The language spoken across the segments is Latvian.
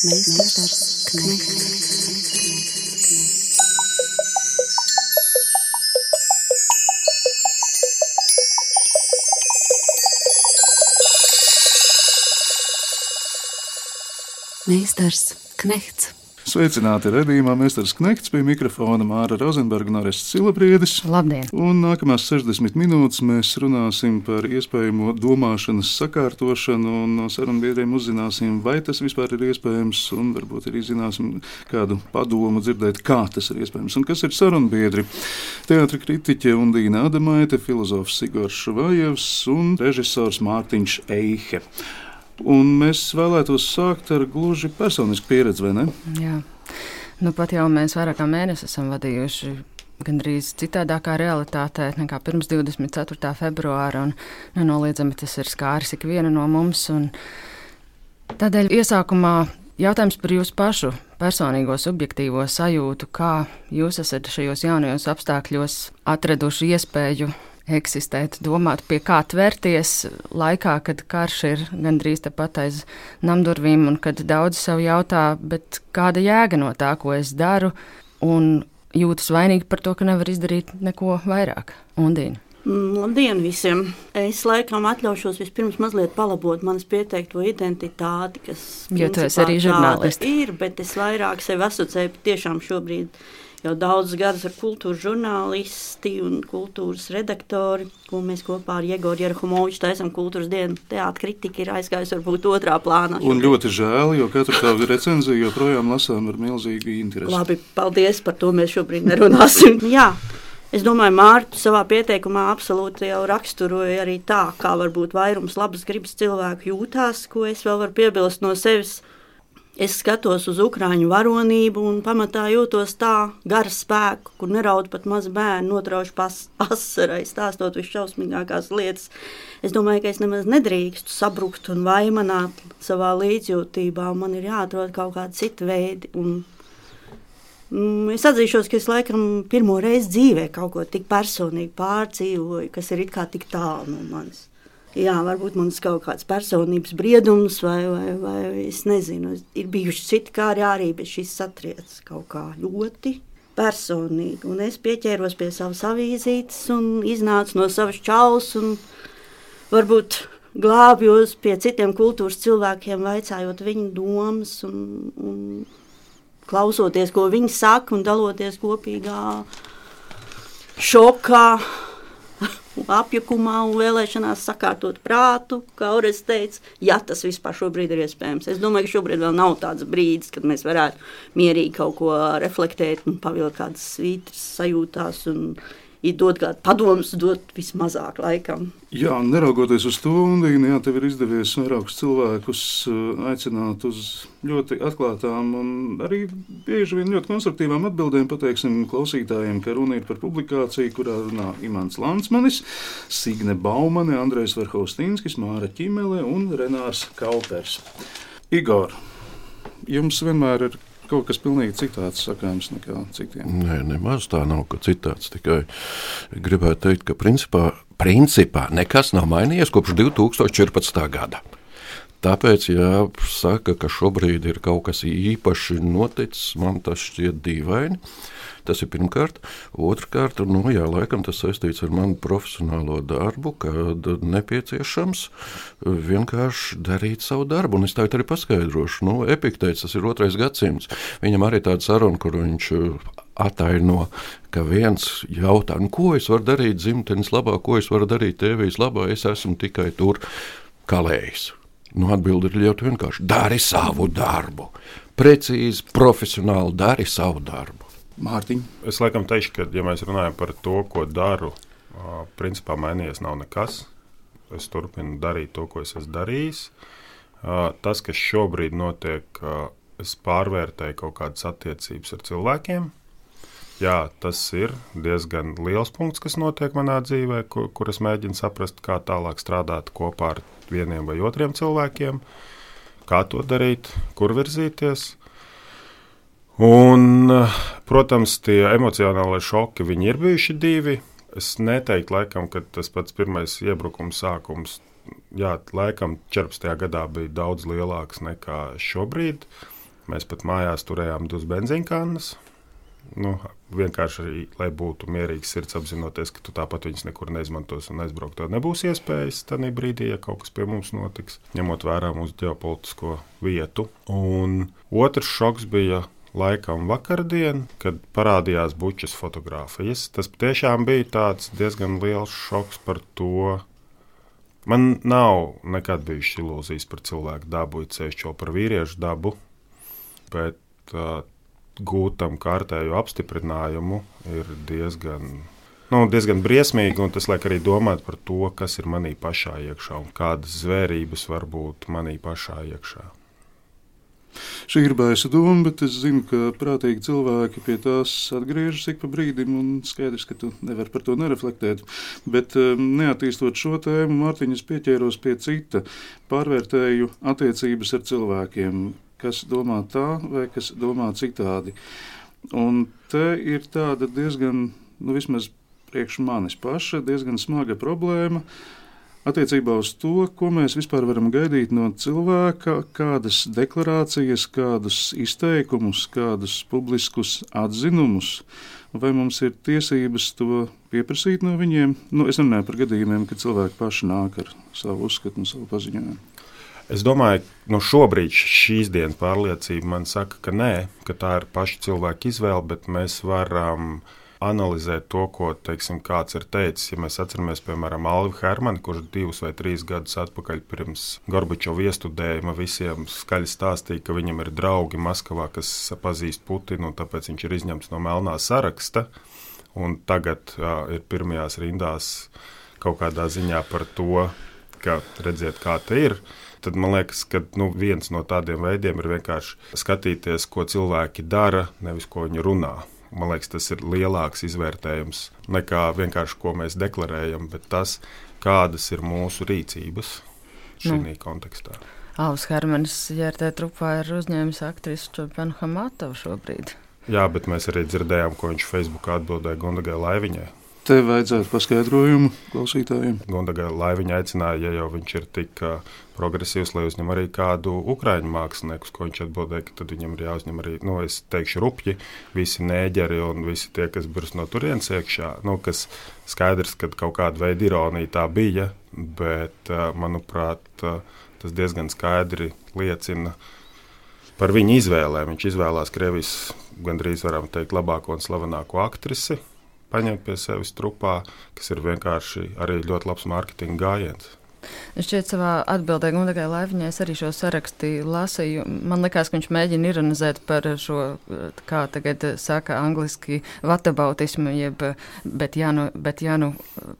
Meistars Knechts. Meistars Knechts. Sveicināti redzējumā, Mēsters Knekts pie mikrofona Māra Rozenberga un Arests Silabriedis. Labdien! Un nākamās 60 minūtes mēs runāsim par iespējamo domāšanas sakārtošanu un no sarunbiedriem uzzināsim, vai tas vispār ir iespējams, un varbūt arī zināsim kādu padomu dzirdēt, kā tas ir iespējams un kas ir sarunbiedri. Teātra kritiķe Undīna Adamaite, filozofs Sigors Švajevs un režisors Mārtiņš Eihe. Un mēs vēlētos sākt ar gluži personisku pieredzi, vai ne? Jā. Nu, pat jau mēs vairāk kā mēnesi esam vadījuši gandrīz citādākā realitātē nekā pirms 24. februāra. Nenoliedzami tas ir skāris ikvienu no mums. Tādēļ iesākumā jautājums par jūsu pašu personīgo subjektīvo sajūtu, kā jūs esat šajos jaunajos apstākļos atraduši iespēju eksistēt, domāt, pie kā tvērties laikā, kad karš ir gandrīz tepat aiz namdurvīm, un kad daudzi sev jautā, kāda jēga no tā, ko es daru, un jūtas vainīgi par to, ka nevar izdarīt neko vairāk. Undīna. Mm, labdien visiem! Es laikam atļaušos vispirms mazliet palabot manas pieteikto identitāti, kas jo tu esi arī žurnālists. Ir, bet es vairāk sevi asociēju tiešām šobrīd jau daudzus gadus ar kultūras žurnālisti un kultūras redaktori, ko mēs kopā ar Jegoru Jerhumoviču taisam kultūras dienu. Teātra kritika ir aizgājusi varbūt otrā plānā. Un ļoti žēl, jo katru tādu recenziju joprojām lasām ar milzīgu interesi. Labi, paldies par to mēs šobrīd nerunāsim. Jā. Es domāju, Mārta savā pieteikumā absolūti jau raksturoja arī tā, kā varbūt vairums labas gribas cilvēku jūtās, ko es vēl varu piebilst no sevis. Es skatos uz ukrāņu varonību un pamatā jūtos tā gara spēku, kur neraud pat mazi bērni, notrauž asarai, stāstot visšausmīgākās lietas. Es domāju, ka es nemaz nedrīkstu sabrukt un vaimanāt savā līdzjūtībā, un man ir jāatrod kaut kādi citi veidi. Un, mm, Es atzīšos, ka es laikam pirmo reizi dzīvē kaut ko tik personīgi pārdzīvoju, kas ir it kā tik tālu no manis jā, varbūt man ir kaut kāds personības briedums, vai, vai, vai es nezinu, ir bijuši citi kāri arī, bet šis satriec kaut kā ļoti personīgi. Un es pieķēros pie savas avīzītes un iznācu no savas čaulas un varbūt glābjos pie citiem kultūras cilvēkiem, vaicājot viņu domas un, un klausoties, ko viņi saka un daloties kopīgā šokā apjukumā un vēlēšanās sakārtot prātu, kā Orests teica, ja tas vispār šobrīd ir iespējams. Es domāju, ka šobrīd vēl nav tāds brīdis, kad mēs varētu mierīgi kaut ko reflektēt un pavilkt kādas svītras sajūtās un ir dot kādu padomu, dot vismazāk laikam. Jā, neraugoties uz to, jā, tev ir izdevies vairākus cilvēkus uh, aicināt uz ļoti atklātām un arī bieži vien ļoti konstruktīvām atbildēm. Pateiksim klausītājiem, ka runa ir par publikāciju, kurā runā Imants Lansmanis, Signe Baumane, Andrejs Verhaustīnskis, Māra Ķimele un Renārs Kaupers. Igor, jums vienmēr ir kaut kas pilnīgi citāds sakāms nekā citiem. Nē, nemaz tā nav, ka citāds. Tikai gribētu teikt, ka principā, principā nekas nav mainījies kopš 2014. gada. Tāpēc, ja saka, ka šobrīd ir kaut kas īpaši noticis, man tas šķiet dīvaini. Tas ir pirmkārt. Otrakārt, nu, jā, laikam tas saistīts ar manu profesionālo darbu, kad nepieciešams vienkārši darīt savu darbu. Un es tagad arī paskaidrošu, nu, epikteids tas ir otrais gadsimts. Viņam arī tāda saruna, kur viņš ataino, ka viens jautā, nu, ko es varu darīt dzimtenes labā, ko es varu darīt tēvijas labā, es esmu tikai tur kalējis. Nu, Atbilde ir ļoti vienkārši. Dari savu darbu. Precīzi, profesionāli dari savu darbu. Mārtiņ. Es laikam teikšu, ka, ja mēs runājam par to, ko daru, principā mainījies nav nekas. Es turpinu darīt to, ko es esmu darījis. Tas, kas šobrīd notiek, es pārvērtēju kaut kādas attiecības ar cilvēkiem. Jā, tas ir diezgan liels punkts, kas notiek manā dzīvē, kur, kur es mēģinu saprast, kā tālāk strādāt kopā ar vieniem vai otriem cilvēkiem, kā to darīt, kur virzīties. Un, protams, tie emocionālie šoki ir bijuši divi. Es neteiktu, laikam, ka tas pats pirmais iebrukums sākums, jā, laikam, 14. gadā bija daudz lielāks nekā šobrīd. Mēs pat mājās turējām divas benzīnkannas. Nu, vienkārši lai būtu mierīgs sirds, apzinoties, ka tu tāpat viņas nekur neizmantos un aizbraukt. Tad nebūs iespējas tajā brīdī, ja kaut kas pie mums notiks, ņemot vērā mūsu ģeopolitisko vietu. Un otrs šoks bija laikam vakardien, kad parādījās bučas fotografijas. Tas tiešām bija diezgan liels šoks par to. Man nav nekad bijušas ilūzijas par cilvēku dabu, ceļš par vīriešu dabu, bet uh, gūtam kārtēju apstiprinājumu ir diezgan, nu, diezgan briesmīgi. Tas liek arī domāt par to, kas ir manī pašā iekšā un kādas zvērības var būt manī pašā iekšā. Šī ir baisa doma, bet es zinu, ka prātīgi cilvēki pie tās atgriežas ik pa brīdim, un skaidrs, ka tu nevari par to nereflektēt. Bet um, neattīstot šo tēmu, Mārtiņas pieķēros pie cita, pārvērtēju attiecības ar cilvēkiem kas domā tā vai kas domā citādi. Un te ir tāda diezgan, nu, vismaz priekš manis paša, diezgan smaga problēma attiecībā uz to, ko mēs vispār varam gaidīt no cilvēka, kādas deklarācijas, kādus izteikumus, kādus publiskus atzinumus. Vai mums ir tiesības to pieprasīt no viņiem? Nu, es runāju par gadījumiem, kad cilvēki paši nāk ar savu uzskatu un savu paziņojumu. Es domāju, nu šobrīd šīs dienas pārliecība man saka, ka nē, ka tā ir paša cilvēka izvēle, bet mēs varam analizēt to, ko teiksim, kāds ir teicis. Ja mēs atceramies, piemēram, Alvi Hermanu, kurš divus vai trīs gadus atpakaļ pirms Gorbačova iestudējuma visiem skaļi stāstīja, ka viņam ir draugi Maskavā, kas pazīst Putinu, un tāpēc viņš ir izņemts no melnā saraksta. Un tagad jā, ir pirmajās rindās kaut kādā ziņā par to, ka redziet, kā tas ir tad man liekas, ka nu, viens no tādiem veidiem ir vienkārši skatīties, ko cilvēki dara, nevis ko viņi runā. Man liekas, tas ir lielāks izvērtējums nekā vienkārši ko mēs deklarējam, bet tas, kādas ir mūsu rīcības šī nu. kontekstā. Alus Hermanis, JRT trupā ir uzņēmis aktrisu Čopanu Hamatovu šobrīd. Jā, bet mēs arī dzirdējām, ko viņš Facebookā atbildēja Gundagai Laiviņai. Te vajadzētu paskaidrojumu klausītājiem. Gundagai Laiviņa aicināja, ja jau viņš ir tik progresīvs, lai uzņem arī kādu ukrāņu mākslinieku, ko viņš atbildēja, ka tad viņam ir jāuzņem arī, nu, es teikšu, rupji, visi nēģeri un visi tie, kas birs no turienes iekšā. Nu, kas skaidrs, ka kaut kāda veida ironija tā bija, bet, manuprāt, tas diezgan skaidri liecina par viņa izvēlēm. Viņš izvēlējās Krievijas gandrīz, varam teikt, labāko un slavenāko aktrisi paņemt pie sevis trupā, kas ir vienkārši arī ļoti labs mārketinga gājiens. Šķiet, savā atbildē Gundagai Laiviņai es arī šo sarakstu lasīju. Man liekas, ka viņš mēģina ironizēt par šo, kā tagad saka angliski, vatabautismu, jeb, bet jā, nu, bet jā, nu,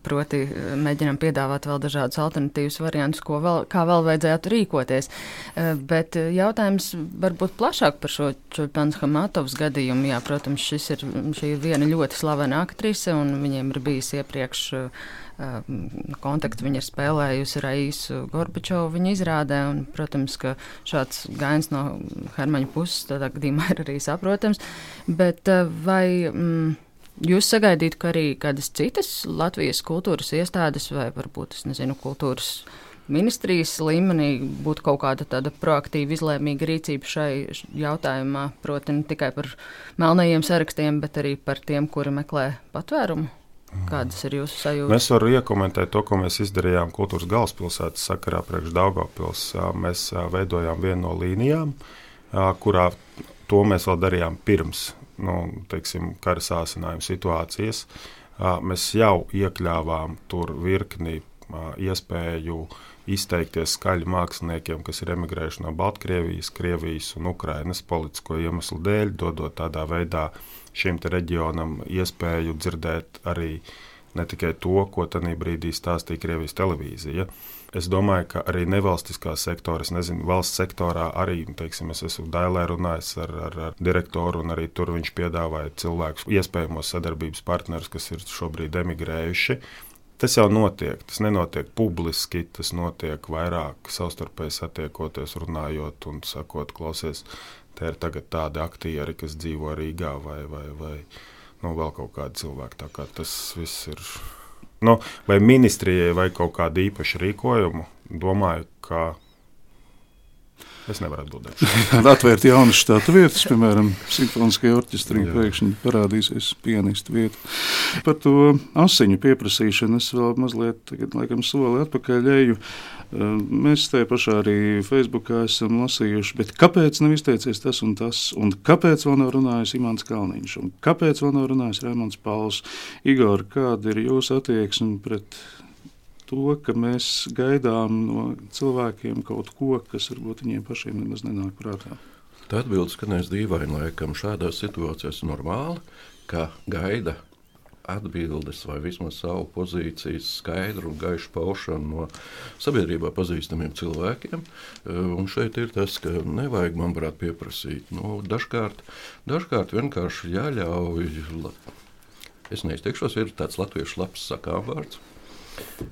proti mēģinam piedāvāt vēl dažādus alternatīvus variantus, ko vēl, kā vēl vajadzētu rīkoties. Bet jautājums varbūt plašāk par šo Čurpans Hamatovs gadījumu. Jā, protams, šis ir, šī ir viena ļoti slavena aktrise, un viņiem ir bijis iepriekš kontaktu viņa ir spēlējusi Raisu Gorbačovu viņa izrādē, un, protams, ka šāds gājiens no Hermaņa puses tādā gadījumā ir arī saprotams, bet vai mm, jūs sagaidītu, ka arī kādas citas Latvijas kultūras iestādes vai varbūt, es nezinu, kultūras ministrijas līmenī būtu kaut kāda tāda proaktīva, izlēmīga rīcība šai jautājumā, proti ne tikai par melnajiem sarakstiem, bet arī par tiem, kuri meklē patvērumu? Kādas ir jūsu sajūtas? Es varu iekomentēt to, ko mēs izdarījām kultūras galvaspilsētas sakarā priekš Daugavpils. Mēs veidojām vienu no līnijām, kurā to mēs vēl darījām pirms nu, teiksim, kara sācinājuma situācijas. Mēs jau iekļāvām tur virkni iespēju izteikties skaļi māksliniekiem, kas ir emigrējuši no Baltkrievijas, Krievijas un Ukrainas politisko iemeslu dēļ, dodot tādā veidā šim reģionam iespēju dzirdēt arī ne tikai to, ko tajā brīdī stāstīja Krievijas televīzija. Es domāju, ka arī nevalstiskā sektora, es nezinu, valsts sektorā arī, teiksim, es esmu Dailē runājis ar, ar, ar direktoru, un arī tur viņš piedāvāja cilvēkus, iespējamos sadarbības partnerus, kas ir šobrīd emigrējuši. Tas jau notiek. Tas nenotiek publiski, tas notiek vairāk savstarpēji satiekoties, runājot un sakot, klausies, Te ir tādi aktieri, kas dzīvo Rīgā vai, vai, vai nu, vēl kaut kādi cilvēki. Kā tas viss ir. Nu, vai ministrijai vai kaut kāda īpaša rīkojuma, domāju, ka Es nevaru atbildēt. Atvērt jaunas štatu vietas, piemēram, simfoniskajā orķestrī pēkšņi parādīsies pianistu vieta. Par to asiņu pieprasīšanu es vēl mazliet, tagad, laikam, soli atpakaļ eju. Mēs te pašā arī Facebookā esam lasījuši, bet kāpēc nav izteicies tas un tas, un kāpēc vēl nav runājis Imants Kalniņš, un kāpēc vēl nav runājis Raimons Pauls? Igor, kāda ir jūsu attieksme pret to, ka mēs gaidām no cilvēkiem kaut ko, kas varbūt viņiem pašiem nemaz nenāk prātā. Tā atbildes skanēs dīvaini, laikam šādās situācijās normāli, ka gaida atbildes vai vismaz savu pozīcijas skaidru un gaišu paušanu no sabiedrībā pazīstamiem cilvēkiem. Un šeit ir tas, ka nevajag, manuprāt, pieprasīt. Nu, dažkārt, dažkārt vienkārši jāļauj. Es neizteikšos, ir tāds latviešu labs sakām vārds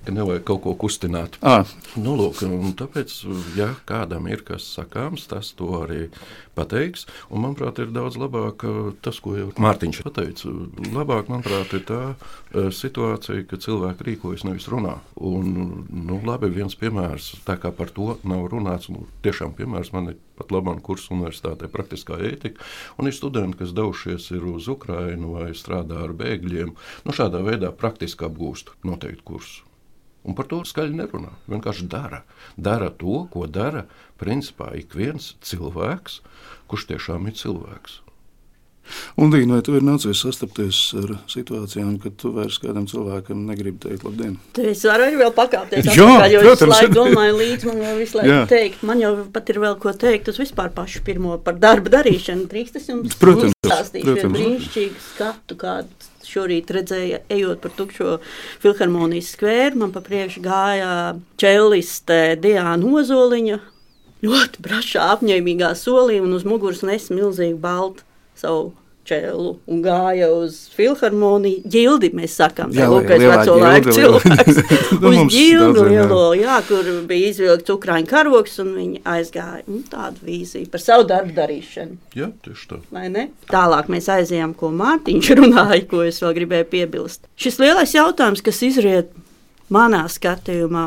ka nevajag kaut ko kustināt. À. Nu, lūk, tāpēc, ja kādam ir kas sakāms, tas to arī pateiks. Un, manuprāt, ir daudz labāk tas, ko jau Mārtiņš pateica. Labāk, manuprāt, ir tā situācija, ka cilvēki rīkojas, nevis runā. Un, nu, labi, viens piemērs, tā kā par to nav runāts, nu, tiešām piemērs man ir pat labāk kursu universitātē praktiskā ētika. Un ir studenti, kas devušies uz Ukrajinu vai strādā ar bēgļiem. Nu, šādā veidā praktiski apgūst noteiktu kursu. Un par to skaļi nerunā. Vienkārši dara. Dara to, ko dara principā ik viens cilvēks, kurš tiešām ir cilvēks. Un, Dīna, vai tu ir nācies sastapties ar situācijām, kad tu vairs kādam cilvēkam negribi teikt labdien? Es varu arī vēl pakāpties. Jā, atpakaļ, jo es protams. laiku domāju līdz man jau visu laiku Jā. teikt. Man jau pat ir vēl ko teikt uz vispār pašu pirmo par darba darīšanu. Drīkst es jums Protams, stāstīšu vienu protams. brīnišķīgu skatu, kādu šorīt redzēju, ejot pa tukšo filharmonijas skvēru. Man pa priekšu gāja čelliste Diana Ozoliņa. Ļoti brašā, apņēmīgā solī un uz muguras nes milzīgu baltu savu čēlu un gāja uz filharmoniju. Ģildi mēs sakām, tā lūkais veco laiku cilvēks. Nu, uz ģildu lielo, jā, kur bija izvilkts ukraiņu karoks un viņi aizgāja. Un tāda vīzija par savu darbu darīšanu. Jā, tieši tā. vai ne? Tālāk mēs aizējām, ko Mārtiņš runāja, ko es vēl gribēju piebilst. Šis lielais jautājums, kas izriet manā skatījumā,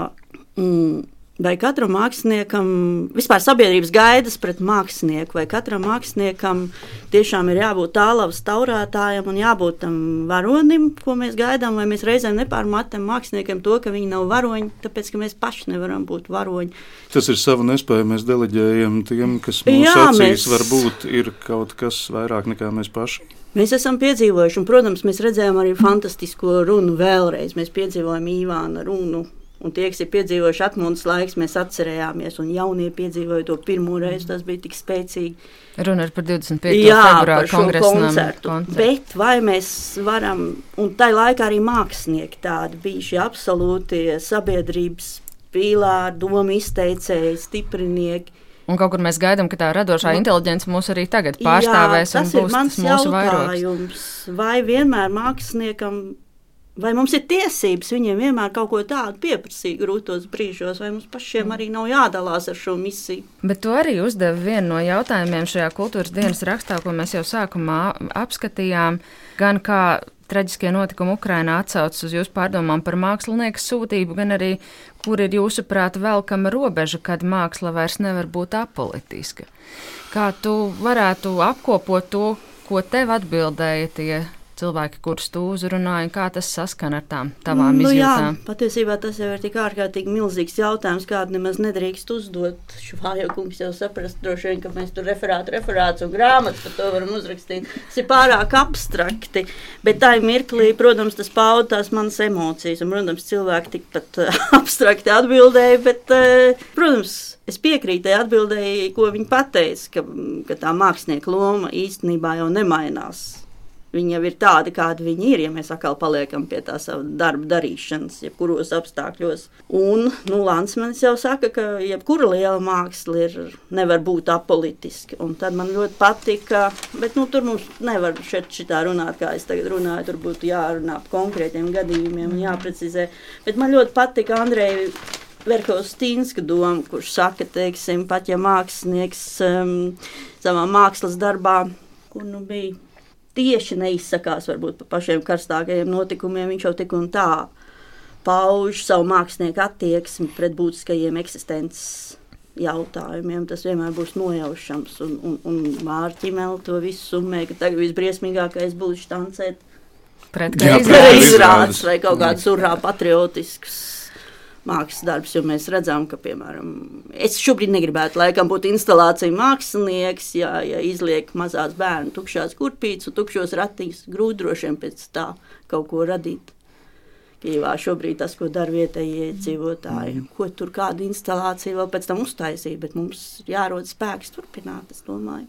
mm, vai katram māksliniekam, vispār sabiedrības gaidas pret mākslinieku, vai katram māksliniekam tiešām ir jābūt tālavas taurētājam un jābūt tam varonim, ko mēs gaidām, vai mēs reizēm nepārmetam māksliniekiem to, ka viņi nav varoņi, tāpēc, ka mēs paši nevaram būt varoņi. Tas ir savu nespēju. Mēs deleģējam tiem, kas mūsu Jā, acīs mēs- varbūt ir kaut kas vairāk nekā mēs paši. Mēs esam piedzīvojuši, un, protams, mēs redzējām arī fantastisko runu vēlreiz. Mēs piedzīvojām Īvāna runu. Un tie, kas ir piedzīvojuši atmodas laiks, mēs atcerējāmies, un jaunie piedzīvoja to pirmo reizi. Tas bija tik spēcīgi. Runa ir par 25. Jā, šo kongresa koncertu. Bet vai mēs varam, un tajā laikā arī mākslinieki tādi bija šie absolūti sabiedrības pīlāri, domu izteicēji, stiprinieki. Un kaut kur mēs gaidām, ka tā radošā inteliģence mūs arī tagad pārstāvēs Jā, tas ir mans mūsu vairogs. jautājums. Vai vienmēr māksliniekam, vai mums ir tiesības viņiem vienmēr kaut ko tādu pieprasīt grūtos brīžos, vai mums pašiem arī nav jādalās ar šo misiju? Bet to arī uzdeva viena no jautājumiem šajā kultūras dienas rakstā, ko mēs jau sākumā apskatījām. Gan kā traģiskie notikumi Ukrainā atsaucas uz jūsu pārdomām par mākslinieku sūtību, gan arī, kur ir jūsuprāt velkama robeža, kad māksla vairs nevar būt apolitiska. Kā tu varētu apkopot to, ko tev atbildēja tie cilvēki, kurus tu uzrunāji, un kā tas saskan ar tām tavām nu, jā, izjūtām? patiesībā tas jau ir tik ārkārtīgi milzīgs jautājums, kādu nemaz nedrīkst uzdot. Švāja kungs jau saprast, droši vien, ka mēs tur referātu, referāts un grāmatas par to varam uzrakstīt. Tas ir pārāk abstrakti, bet tā ir mirklī, protams, tas pauda tās manas emocijas, un, protams, cilvēki tikpat uh, abstrakti atbildēja, bet, uh, protams, Es piekrītu atbildēji, ko viņa teica, ka, ka tā mākslinieka loma īstenībā jau nemainās. Viņi jau ir tādi, kādi viņi ir, ja mēs atkal paliekam pie tā sava darba darīšanas, jebkuros apstākļos. Un nu, Lansmanis jau saka, ka jebkura liela māksla ir, nevar būt apolitiska. Un tad man ļoti patika, bet nu, tur mums nevar šeit šitā runāt, kā es tagad runāju. Tur būtu jārunā par konkrētiem gadījumiem un jāprecizē. Bet man ļoti patika Andreja Verhofstīnska doma, kurš saka, teiksim, pat ja mākslinieks um, savā mākslas darbā, kur nu bija tieši neizsakās varbūt par pašiem karstākajiem notikumiem, viņš jau tik un tā pauž savu mākslinieku attieksmi pret būtiskajiem eksistences jautājumiem. Tas vienmēr būs nojaušams. Un, un, un Mārķimēl to visu summē, ka tagad visbriesmīgākais būs štancēt Pret kā izrādes. vai kaut kāds urā patriotisks. Mākslas darbs, jo mēs redzam, ka, piemēram, es šobrīd negribētu, laikam, būt instalācija mākslinieks, ja, ja izliek mazās bērnu tukšās kurpītes un tukšos ratiņus. Grūti droši vien pēc tā kaut ko radīt. Kīvā šobrīd tas, ko dara vietējie iedzīvotāji, ko tur kāda instalācija vēl pēc tam uztaisīt, bet mums jārod spēks turpināt, es domāju.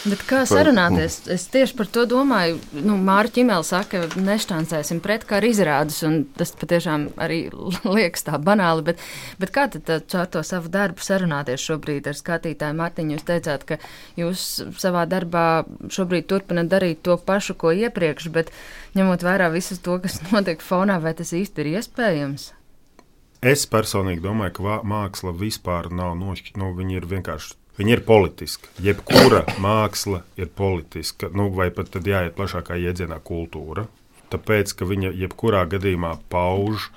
Bet kā sarunāties? Es tieši par to domāju. Nu, Mārķis Čimēls saka, ka nešķancēsim pret kā izrādes, un tas patiešām arī liekas tā banāli. Bet, bet kā tad tā- caur to savu darbu sarunāties šobrīd ar skatītāju Mārtiņu? Jūs teicāt, ka jūs savā darbā šobrīd turpināt darīt to pašu, ko iepriekš, bet ņemot vērā visu to, kas notiek fonā, vai tas īsti ir iespējams? Es personīgi domāju, ka māksla vispār nav nošķirta. Nu, viņa ir vienkārši. Viņa ir politiska. Jebkura māksla ir politiska, nu, vai pat tad jāiet plašākā jēdzienā kultūra. Tāpēc, ka viņa jebkurā gadījumā pauž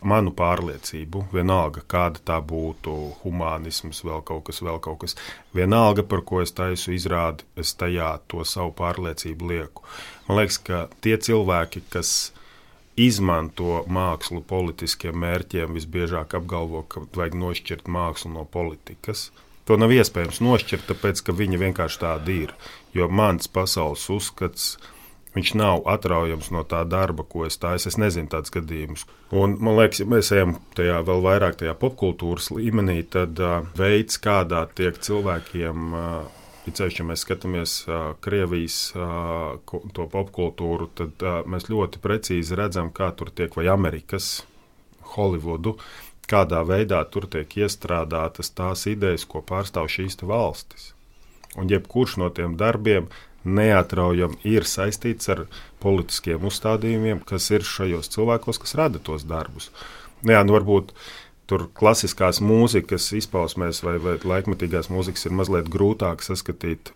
manu pārliecību, vienalga, kāda tā būtu, humanisms, vēl kaut kas, vēl kaut kas. Vienalga, par ko es taisu izrādi, es tajā to savu pārliecību lieku. Man liekas, ka tie cilvēki, kas izmanto mākslu politiskiem mērķiem, visbiežāk apgalvo, ka vajag nošķirt mākslu no politikas. To nav iespējams nošķirt, tāpēc ka viņa vienkārši tāda ir. Jo mans pasaules uzskats, viņš nav atraujams no tā darba, ko es taisu. Es nezinu tādus gadījumus. Un, man liekas, ja mēs ejam tajā vēl vairāk tajā popkultūras līmenī, tad uh, veids, kādā tiek cilvēkiem. Uh, Ir ceļš, ja mēs skatāmies uh, Krievijas uh, to popkultūru, tad uh, mēs ļoti precīzi redzam, kā tur tiek, vai Amerikas, Holivudu, kādā veidā tur tiek iestrādātas tās idejas, ko pārstāv šīs valstis. Un jebkurš no tiem darbiem neatraujami ir saistīts ar politiskiem uzstādījumiem, kas ir šajos cilvēkos, kas rada tos darbus. Nu Jā, nu varbūt tur klasiskās mūzikas izpausmēs vai, vai laikmatīgās mūzikas ir mazliet grūtāk saskatīt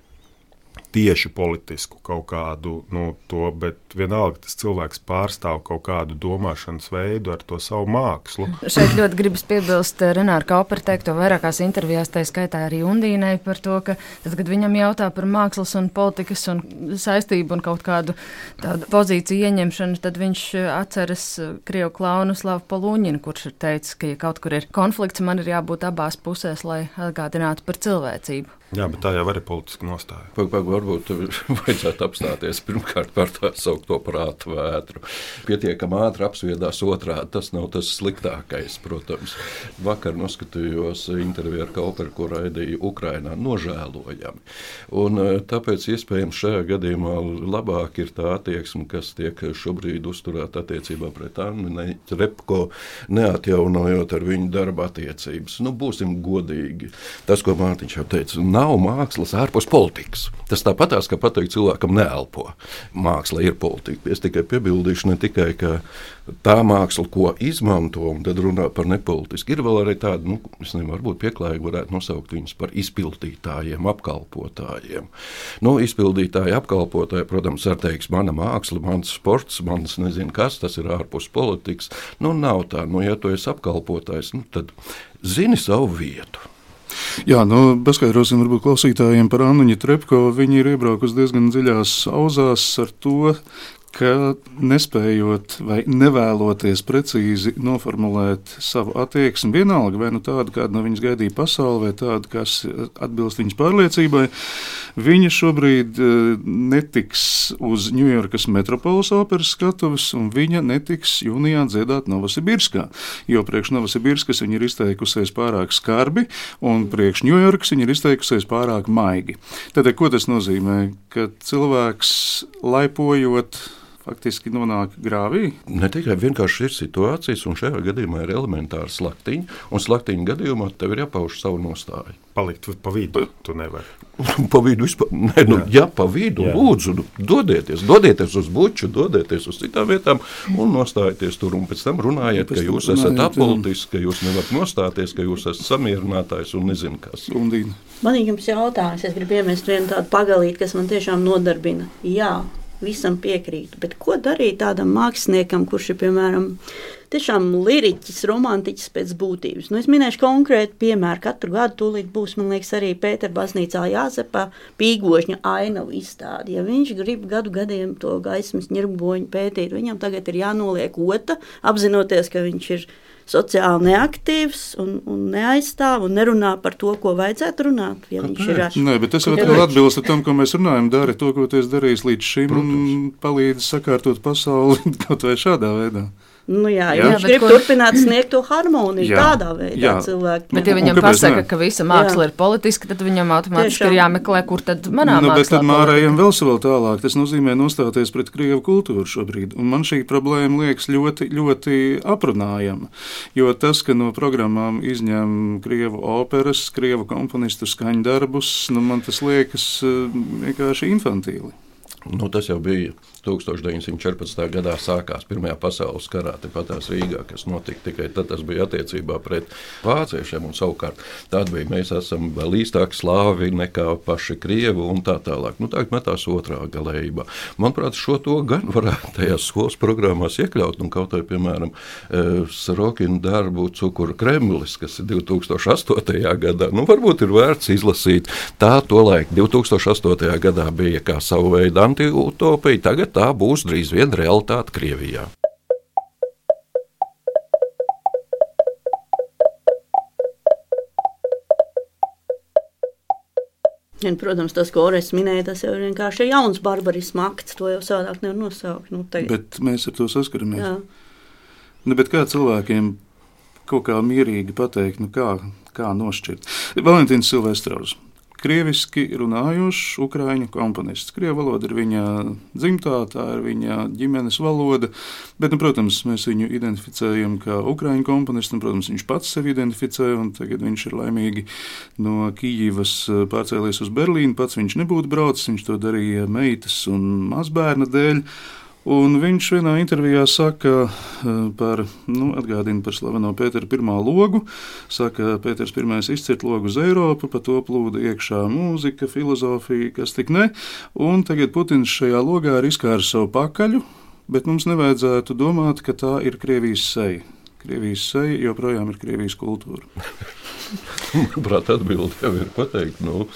tieši politisku kaut kādu nu, to, bet vienalga tas cilvēks pārstāv kaut kādu domāšanas veidu ar to savu mākslu. Šeit ļoti gribas piebilst eh, Renāra Kaupera teikto vairākās intervijās, tā skaitā arī Undīnai par to, ka tad, kad viņam jautā par mākslas un politikas un saistību un kaut kādu tādu pozīciju ieņemšanu, tad viņš eh, atceras eh, Krievu klaunu Slavu Polūņinu, kurš ir teicis, ka ja kaut kur ir konflikts, man ir jābūt abās pusēs, lai atgādinātu par cilvēcību. Jā, bet tā jau ir politiska nostāja. Pag, pag, varbūt vajadzētu apstāties pirmkārt par tā saucamo prātu vētru. Pietiekami ātri apsviedās otrādi. Tas nav tas sliktākais, protams. Vakar noskatījos interviju ar Kauperu, ko raidīja Ukrainā. Nožēlojami. Un, eh, tāpēc iespējams šajā gadījumā labāk ir tā attieksme, kas tiek šobrīd uzturēta attiecībā pret Annu Repko, neatjaunojot ar viņu darba attiecības. Nu, būsim godīgi. Tas, ko Mārtiņš jau teica, nav mākslas ārpus politikas. Tas tāpatās, ka pateikt cilvēkam neelpo. Māksla ir politika. Es tikai piebildīšu ne tikai, ka tā māksla, ko izmanto, un tad runā par nepolitisku, ir vēl arī tāda, nu, es nezinu, varbūt pieklājīgi varētu nosaukt viņus par izpildītājiem, apkalpotājiem. Nu, izpildītāji, apkalpotāji, protams, ar teiks, mana māksla, mans sports, mans nezinu kas, tas ir ārpus politikas. Nu, nav tā, nu, ja tu esi apkalpotājs, nu, tad zini savu vietu. Jā, nu, paskaidrosim varbūt klausītājiem par Annu Trepko. Viņa ir iebraukusi diezgan dziļās auzās ar to, ka nespējot vai nevēloties precīzi noformulēt savu attieksmi, vienalga vai nu tādu, kādu no viņas gaidīja pasaule, vai tādu, kas atbilst viņas pārliecībai, viņa šobrīd eh, netiks uz Ņujorkas metropoles operas skatuves, un viņa netiks jūnijā dziedāt Novosibirskā. Jo priekš Novosibirskas viņa ir izteikusies pārāk skarbi, un priekš Ņujorkas viņa ir izteikusies pārāk maigi. Tad, ko tas nozīmē? Ka cilvēks laipojot faktiski nonāk grāvī. Ne tikai vienkārši ir situācijas, un šajā gadījumā ir elementāra slaktiņa, un slaktiņa gadījumā tev ir jāpauž savu nostāju. Palikt pa vidu, tu nevari. Pa vidu vispār, ne, nu, jā, pa vidu, Jā. lūdzu, nu, dodieties, dodieties uz buču, dodieties uz citām vietām un nostājieties tur. Un pēc tam runājiet, Pēc ka tam jūs esat jā. apolitisks, ka jūs nevarat nostāties, ka jūs esat samierinātājs un nezinu kas. Undīna. Man ir jums jautājums, es gribu iemest vienu tādu pagalīti, kas man tiešām nodarbina. Jā, visam piekrītu. Bet ko darīt tādam māksliniekam, kurš ir piemēram tiešām liriķis, romantiķis pēc būtības? Nu, es minēšu konkrētu piemēru. Katru gadu tūlīt būs, man liekas, arī Pētera baznīcā jāzepā pīgošņa ainavu izstādi. Ja viņš grib gadu gadiem to gaismas ņirboņu pētīt, viņam tagad ir jānoliek ota, apzinoties, ka viņš ir sociāli neaktīvs un, un neaizstāv un nerunā par to, ko vajadzētu runāt. Ja viņš ir ar... Nē, bet tas jau atkal atbilst tam, ko mēs runājam. Dari to, ko tu esi darījis līdz šim, Protams. un palīdzi sakārtot pasauli kaut vai šādā veidā. Nu, jā, jā, viņš grib ko... turpināt sniegt to harmoniju jā, tādā veidā. Cilvēki. Bet, ja viņam pasaka, ne? ka visa māksla jā. ir politiska, tad viņam automātiski ir jāmeklē, kur tad manā nu, mākslā. Bet tad mārējiem vēl vēl tālāk. Tas nozīmē nostāties pret Krievu kultūru šobrīd. Un man šī problēma liekas ļoti, ļoti aprunājama. Jo tas, ka no programmām izņem Krievu operas, Krievu komponistu skaņdarbus, nu, man tas liekas eh, vienkārši infantīli. Nu, tas jau bija 1914. gadā sākās Pirmā pasaules karā, tepatās Rīgā, kas notika tikai tad. Tas bija attiecībā pret vāciešiem, savukārt tad bija mēs esam vēl īstāki slāvi nekā paši krievi un tā tālāk. Nu, tagad metās otrā galējībā. Manuprāt, šo to gan varētu tajās skolas programmās iekļaut, un kaut arī, piemēram, e, Sarokina darbu Cukuru Kremlis, kas ir 2008. gadā, nu, varbūt ir vērts izlasīt. Tā tolaik 2008. gadā bija kā savu veidu anti-utopija, tagad tā būs drīz vien realitāte Krievijā. Un, protams, tas, ko Orests minēja, tas jau ir vienkārši jauns barbarismu akts. To jau savādāk nevar nosaukt. Nu, tagad. bet mēs ar to saskaramies. Jā. Nu, kā cilvēkiem kaut kā mierīgi pateikt, nu, kā, kā nošķirt? Valentīns Silvestrovs krieviski runājošs ukrāņu komponists. Krievu valoda ir viņa dzimtā, tā ir viņa ģimenes valoda, bet, nu, protams, mēs viņu identificējam kā ukrāņu komponistu, protams, viņš pats sevi identificē, un tagad viņš ir laimīgi no Kijivas eh, pārcēlies uz Berlīnu. Pats viņš nebūtu braucis, viņš to darīja meitas un mazbērna dēļ. Un viņš vienā intervijā saka eh, par, nu, atgādina par slaveno Pētera pirmā logu. Saka, Pēters pirmais izcirt logu uz Eiropu, pa to plūda iekšā mūzika, filozofija, kas tik ne. Un tagad Putins šajā logā ir izkārs savu pakaļu, bet mums nevajadzētu domāt, ka tā ir Krievijas seja. Krievijas seja joprojām ir Krievijas kultūra. Manuprāt, atbilde jau ir pateikta. Nu,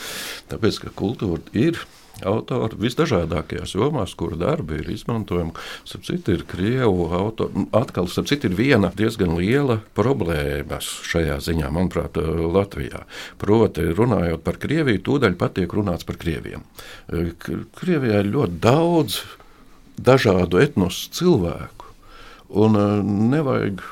tāpēc, ka kultūra ir autori visdažādākajās jomās, kuru darbi ir izmantojami. Citu ir krievu autori. Atkal, citu ir viena diezgan liela problēma šajā ziņā, manuprāt, Latvijā. Proti, runājot par Krieviju, tūdaļ patiek runāts par Krieviem. Krievijā ir ļoti daudz dažādu etnosu cilvēku, un eh, nevajag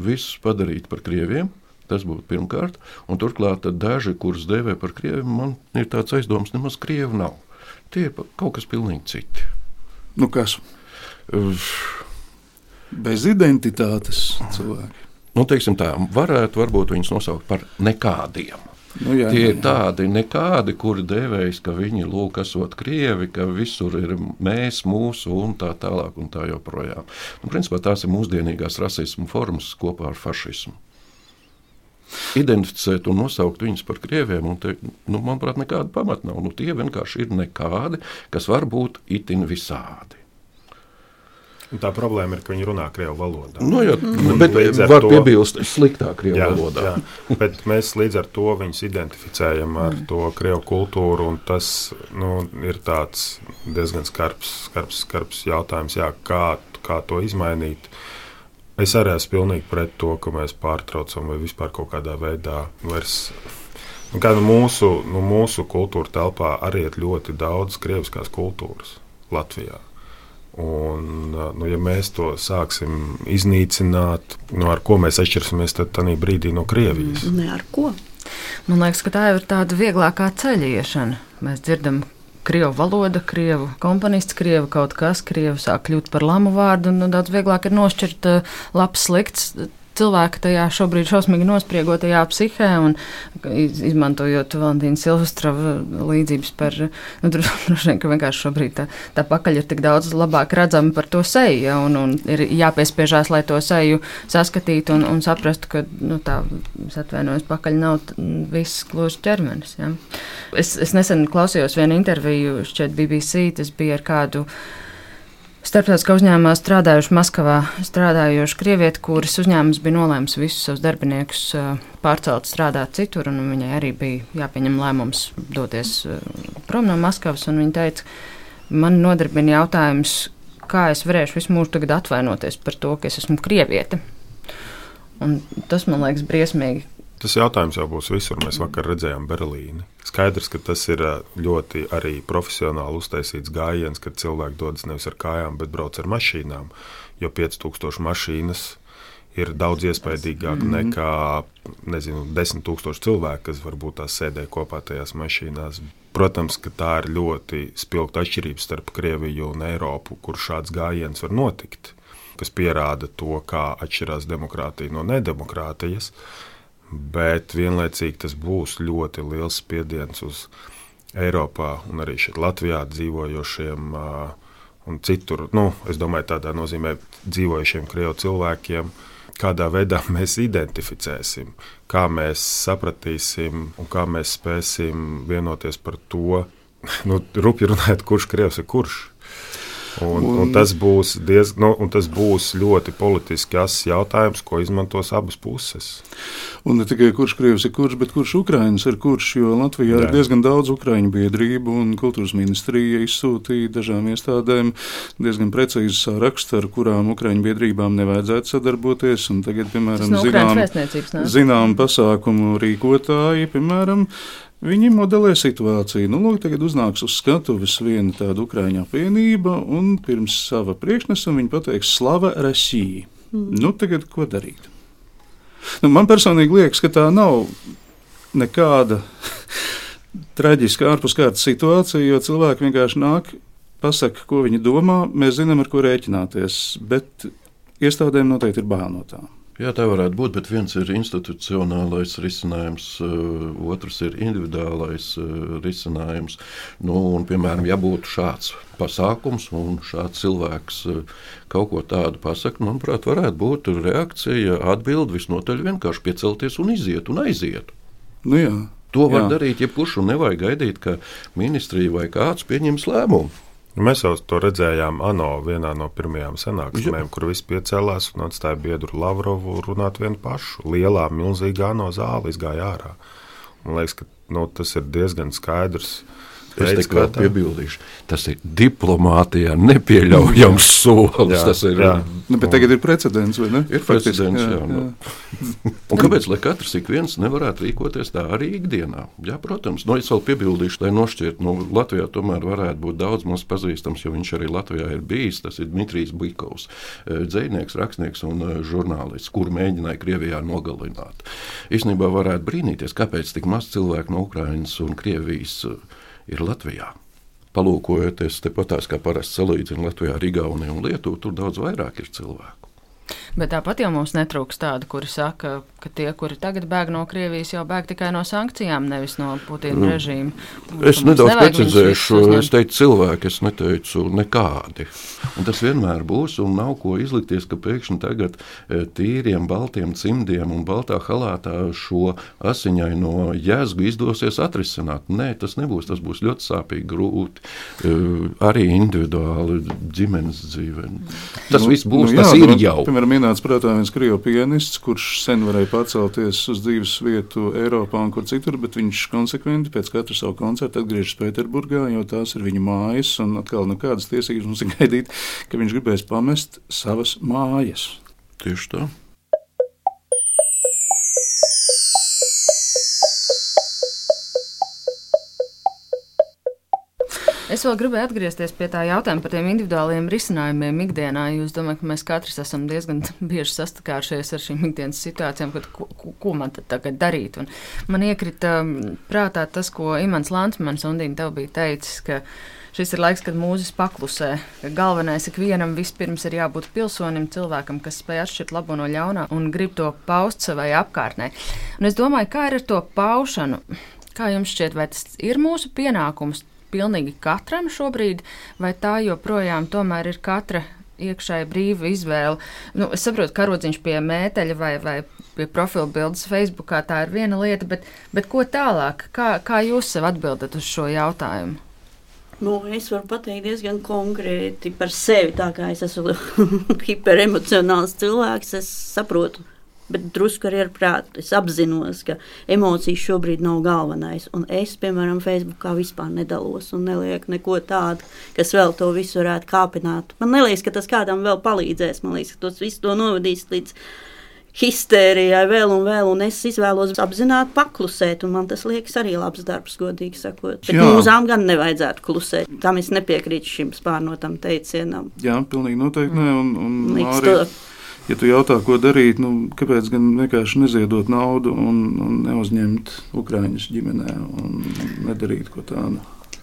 visus padarīt par Krieviem. Tas būtu pirmkārt. Un turklāt daži, kurus dēvē par krieviem, man ir tāds aizdoms, nemaz krievi nav. Tie ir kaut kas pilnīgi citi. Nu kas? Bez identitātes cilvēki. Nu, teiksim tā, varētu varbūt viņus nosaukt par nekādiem. Nu, jā, Tie ir tādi nekādi, kuri dēvējas, ka viņi lūk, esot krievi, ka visur ir mēs, mūsu un tā tālāk un tā joprojām. Nu, principā tās ir mūsdienīgās rasismu formas kopā ar fašismu identificēt un nosaukt viņus par krieviem. Te, nu, manuprāt, nekāda pamata nav. Nu, tie vienkārši ir nekādi, kas var būt itin visādi. Un tā problēma ir, ka viņi runā krievu valodā. Nu, jā, mm. bet var to, piebilst sliktā krievu jā, valodā. Jā, bet mēs līdz ar to viņus identificējam ar to krievu kultūru, un tas nu, ir diezgan skarbs, skarbs, skarbs jautājums, jā, kā, kā to izmainīt. Uh, Es arī esmu pilnīgi pret to, ka mēs pārtraucam vai vispār kaut kādā veidā vairs. Nu, kā nu mūsu, nu mūsu kultūra telpā arī ir ļoti daudz krieviskās kultūras Latvijā. Un, nu, ja mēs to sāksim iznīcināt, nu, ar ko mēs atšķirsimies, tādā brīdī no Krievijas? Ne ar ko. Man liekas, ka tā ir tāda vieglākā ceļa iešana. Mēs dzirdam, krievu valoda, krievu komponists, krievu kaut kas, krievu sāk kļūt par lamu vārdu, un nu, daudz vieglāk ir nošķirt uh, labs, slikts. Cilvēka tajā šobrīd šausmīgi nospriegotajā psihē, un izmantojot Valentīna Silvestrava līdzības par, nu, droši vien, ka vienkārši šobrīd tā, tā pakaļ ir tik daudz labāk redzama par to seju, ja, un, un ir jāpiespiežās, lai to seju saskatītu un, un saprastu, ka, nu, tā, es atvainojos, pakaļ nav viss gluži ķermenis. Ja. Es, es nesen klausījos vienu interviju, šķiet BBC, tas bija ar kādu Starptautiskā uzņēmumā strādājuši Maskavā, strādājoši krievieti, kuras uzņēmums bija nolēmis visus savus darbiniekus pārcelt strādāt citur, un viņai arī bija jāpieņem lēmums doties prom no Maskavas. Viņa teica, man nodarbina jautājums, kā es varēšu visu mūžu tagad atvainoties par to, ka es esmu krieviete. Un tas man liekas briesmīgi, Tas jautājums jau būs visur. Mēs vakar redzējām Berlīni. Skaidrs, ka tas ir ļoti arī profesionāli uztaisīts gājiens, kad cilvēki dodas nevis ar kājām, bet brauc ar mašīnām. Jo 5000 mašīnas ir daudz iespaidīgāk mm nekā nezinu, 10 000 cilvēku, kas varbūt tās sēdē kopā tajās mašīnās. Protams, ka tā ir ļoti spilgta atšķirība starp Krieviju un Eiropu, kur šāds gājiens var notikt, kas pierāda to, kā atšķirās demokrātija no nedemokrātijas bet vienlaicīgi tas būs ļoti liels spiediens uz Eiropā un arī šeit Latvijā dzīvojošiem un citur. Nu, es domāju, tādā nozīmē dzīvojušiem krievu cilvēkiem. Kādā veidā mēs identificēsim, kā mēs sapratīsim un kā mēs spēsim vienoties par to, nu, rupji runājot, kurš krievs ir kurš. Un, un, un, tas būs diez, nu, un tas būs ļoti politiski asins jautājums, ko izmantos abas puses. Un ne tikai kurš krievs ir kurš, bet kurš Ukraiņš ir kurš, jo Latvijā Jā. ir diezgan daudz Ukraiņu biedrību, un kultūras ministrija izsūtīja dažām iestādēm diezgan precīzi sarakstu, ar kurām Ukraiņu biedrībām nevajadzētu sadarboties. Tagad, piemēram, zinām, zinām pasākumu rīkotāji, piemēram, Viņi modelē situāciju. Nu, lūk, tagad uznāks uz skatuves viena tāda Ukrāņu apvienība, un pirms sava priekšnesuma viņi pateiks Slava Rasija. Mm. Nu, tagad ko darīt? Nu, man personīgi liekas, ka tā nav nekāda traģiska ārpus kārtas situācija, jo cilvēki vienkārši nāk, pasaka, ko viņi domā, mēs zinām, ar ko rēķināties, bet iestādēm noteikti ir bail no tām. Jā, tā varētu būt, bet viens ir institucionālais risinājums, uh, otrs ir individuālais uh, risinājums. Nu, un, piemēram, ja būtu šāds pasākums un šāds cilvēks uh, kaut ko tādu pasakā, manuprāt, varētu būt reakcija, atbilde visnotaļ vienkārši piecelties un iziet un aiziet. Nu, jā. To var jā. darīt jebkurš, un nevajag gaidīt, ka ministrija vai kāds pieņems lēmumu. Nu, mēs jau to redzējām ANO vienā no pirmajām sanāksmēm, kur viss piecēlās un atstāja biedru Lavrovu runāt vienu pašu. Lielā, milzīgā ANO zāle izgāja ārā. Man liekas, ka nu, tas ir diezgan skaidrs. Uh, Es tikai piebildīšu, tas ir diplomātijā nepieļaujams solis. Jā, tas ir. Jā. Nu, bet tagad ir precedents, vai ne? Ir precedents, jā. jā, jā. Nu. Un kāpēc, lai katrs ik viens nevarētu rīkoties tā arī ikdienā? Jā, protams, no nu, es vēl piebildīšu, lai nošķirt, nu, Latvijā tomēr varētu būt daudz mums pazīstams, jo viņš arī Latvijā ir bijis. Tas ir Dmitrijs Bikovs, e, dzēnieks, rakstnieks un e, žurnālists, kuru mēģināja Krievijā nogalināt. Īsnībā varētu brīnīties, kāpēc tik maz cilvēku no Ukrainas un Krievijas ir Latvijā. Palūkojoties tepatās, kā parasti salīdzina Latvijā, Igauniju un Lietuvu, tur daudz vairāk ir cilvēku. Bet tāpat jau mums netrūks tādu, kuri saka, ka tie, kuri tagad bēg no Krievijas, jau bēg tikai no sankcijām, nevis no Putina mm. režīma. Es nedaudz precizēšu, es teicu cilvēki, es neteicu nekādi. Un tas vienmēr būs, un nav ko izlikties, ka pēkšņi tagad e, tīriem, baltiem cimdiem un baltā halātā šo asiņaino jēzgu izdosies atrisināt. Nē, tas nebūs, tas būs ļoti sāpīgi, grūti, e, arī individuāli ģimenes dzīvē. Tas nu, viss būs, nu, jā, tas ir jau. Piemēram, ienāca prātā viens krievu pianists, kurš sen varēja pacelties uz dzīves vietu Eiropā un kur citur, bet viņš konsekventi pēc katra savu koncertu atgriežas Pēterburgā, jo tās ir viņa mājas, un atkal nekādas tiesības mums ir gaidīt, ka viņš gribēs pamest savas mājas. Tieši tā. Es vēl gribēju atgriezties pie tā jautājuma par tiem individuāliem risinājumiem ikdienā. Jūs domājat, ka mēs katrs esam diezgan bieži sastājušies ar šīm ikdienas situācijām, kad, ko, ko, ko man tagad darīt. Un man iekrita prātā tas, ko Imants Lansmans un Dīna tev bija teicis, ka šis ir laiks, kad mūzis paklusē. Galvenais ikvienam vispirms ir jābūt pilsonim, cilvēkam, kas spēj atšķirt labo no ļaunā un grib to paust savai apkārtnē. Un es domāju, kā ir ar to paušanu? Kā jums šķiet, vai tas ir mūsu pienākums pilnīgi katram šobrīd, vai tā joprojām tomēr ir katra iekšēji brīva izvēle. Nu, es saprotu, ka karodziņš pie mēteļa vai, vai pie profila bildes Facebookā tā ir viena lieta, bet, bet ko tālāk? Kā, kā jūs sev atbildat uz šo jautājumu? Nu, es varu pateikt diezgan konkrēti par sevi. Tā kā es esmu hiperemocionāls cilvēks, es saprotu, bet drusku arī ar prātu. Es apzinos, ka emocijas šobrīd nav galvenais. Un es, piemēram, Facebookā vispār nedalos un nelieku neko tādu, kas vēl to visu varētu kāpināt. Man liekas, ka tas kādam vēl palīdzēs. Man liekas, ka tas viss to novadīs līdz histērijai vēl un vēl, un es izvēlos apzināti paklusēt, un man tas liekas arī labs darbs, godīgi sakot. Bet Jā. mūzām gan nevajadzētu klusēt. Tam es nepiekrītu šim spārnotam teicienam. Jā, pilnīgi noteikti. Ne, un, un Arī, ja tu jautā, ko darīt, nu, kāpēc gan vienkārši neziedot naudu un, un neuzņemt Ukrāņus ģimenē un nedarīt ko tādu?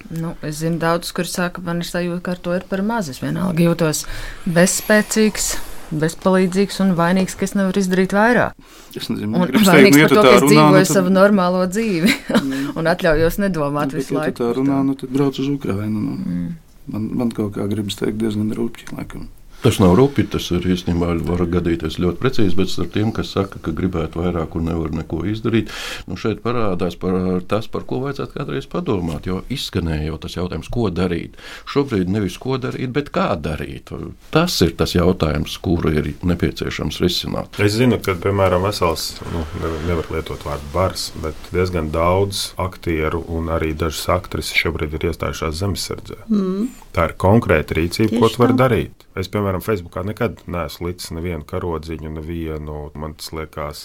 Nu, es zinu, daudzus, kuriem saka, man ir sajūta, ka ar to ir par maz. Es vienalga jūtos bezspēcīgs. Bezpalīdzīgs un vainīgs, ka es nevaru izdarīt vairāk. Es nezinu, un vainīgs teikt, nu, par to, ka es runā, dzīvoju nu, tad... savu normālo dzīvi un atļaujos nedomāt nu, visu laiku. Ja tā runā, nu tad brauc uz Ukrajinu. Nu. Mm. Man, man kaut kā gribas teikt diezgan rūpīgi, laikam. Tas nav rupi, tas ir īstenībā var gadīties ļoti precīzi, bet ar tiem, kas saka, ka gribētu vairāk un nevar neko izdarīt, nu šeit parādās par tas, par ko vajadzētu kādreiz padomāt. Jo izskanēja jau tas jautājums, ko darīt. Šobrīd nevis ko darīt, bet kā darīt. Tas ir tas jautājums, kuru ir nepieciešams risināt. Es zinu, ka, piemēram, vesels, nu, nevar lietot vārdu bars, bet diezgan daudz aktieru un arī dažas aktrises šobrīd ir iestājušās zemesardzē. Mm. Tā ir konkrēta rīcība, Tieši ko tu vari darīt. Es, piemēram, Facebookā nekad neesmu licis nevienu karodziņu, nevienu. Man tas liekas,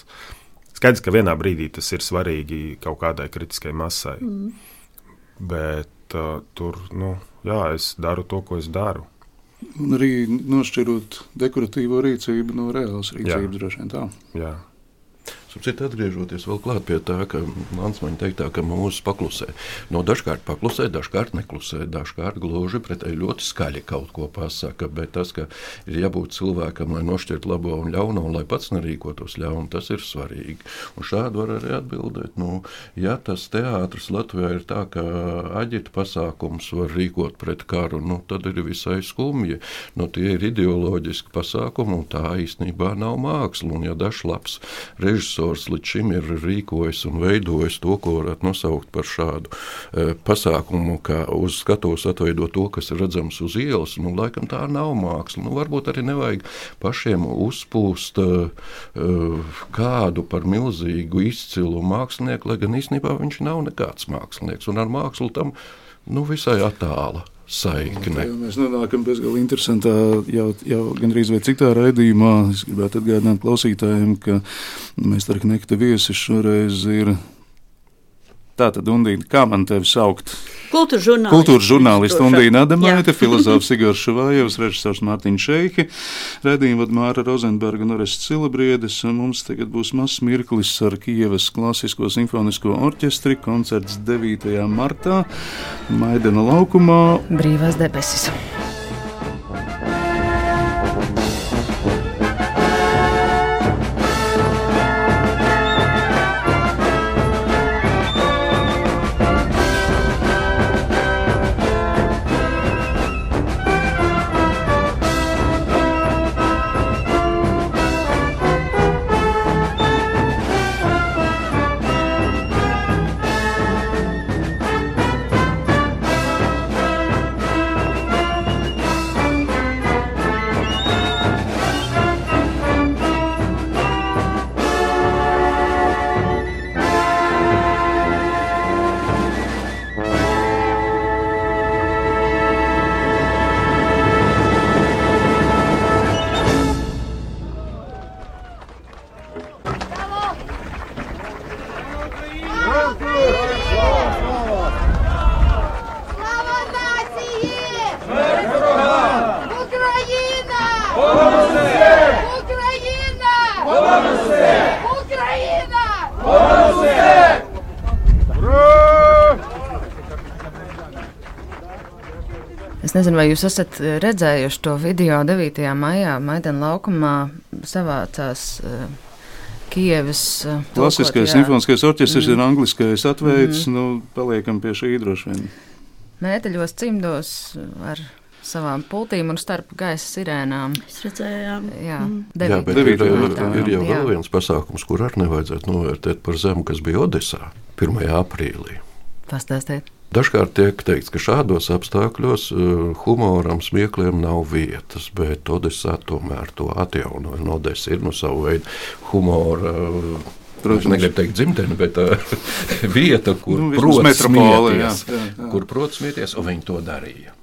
skaidrs, ka vienā brīdī tas ir svarīgi kaut kādai kritiskai masai. Mm. Bet uh, tur, nu, jā, es daru to, ko es daru. Un arī nošķirot dekoratīvo rīcību no reālas rīcības, droši vien tā. Jā. Citu atgriežoties vēl klāt pie tā, ka Lansmaņa teiktā, ka mūsu paklusē. No dažkārt paklusē, dažkārt neklusē, dažkārt gluži pretēji ļoti skaļi kaut ko pasaka, bet tas, ka ir jābūt cilvēkam, lai nošķirt labo un ļauno, un lai pats nerīkotos ļaunu, tas ir svarīgi. Un šādi var arī atbildēt, nu, ja tas teātris Latvijā ir tā, ka aģita pasākums var rīkot pret karu, nu, tad ir visai skumji. Nu, tie ir ideoloģiski pasākumi, un tā īstenībā nav māksla. Un ja dažs labs režisors profesors līdz šim ir rīkojis un veidojis to, ko varētu nosaukt par šādu e, pasākumu, kā uz skatuves atveidot to, kas ir redzams uz ielas. Nu, laikam tā nav māksla. Nu, varbūt arī nevajag pašiem uzpūst e, kādu par milzīgu izcilu mākslinieku, lai gan īstenībā viņš nav nekāds mākslinieks. Un ar mākslu tam nu, visai attāla saikne. Jā, mēs nonākam bezgalīgi interesantā, jau, jau gandrīz vai citā raidījumā. Es gribētu atgādināt klausītājiem, ka mēs ar Knekta viesi šoreiz ir Tā tad, Undīna, kā man tevi saukt? Kultūras žurnālists. Kultūras žurnālists Undīna Adamaita, filozofs Igors Šavājevs, režisors Mārtiņš Šeiki, redzījuma vad Māra Rozenberga un Orests Cilabriedes, un mums tagad būs mazs mirklis ar Kievas klasisko simfonisko orķestri, koncerts 9. martā, Maidena laukumā. Brīvās debesis. Nezinu, vai jūs esat eh, redzējuši to video 9. maijā Maidana laukumā savācās uh, Kievas uh, Klasiskais simfoniskais orķestris mm. ir angliskais atveids, mm. nu, paliekam pie šī droši vien. Mēteļos cimdos ar savām pultīm un starp gaisa sirēnām. Es redzēju, Jā, Jā, devīt- bet ir, ir, ir jau Jā. vēl viens pasākums, kur arī nevajadzētu novērtēt par zemu, kas bija Odesā 1. aprīlī. Pastāstiet. Dažkārt tiek teikts, ka šādos apstākļos uh, humoram, smiekliem nav vietas, bet Odesā tomēr to atjaunoja. Un Odesa ir no savu veidu humora. Uh, Protams. Es negribu teikt dzimteni, bet uh, vieta, kur Nu, nu, vismaz prot metropole, jā, smieties, jā, jā. kur prot smieties, un viņi to darīja.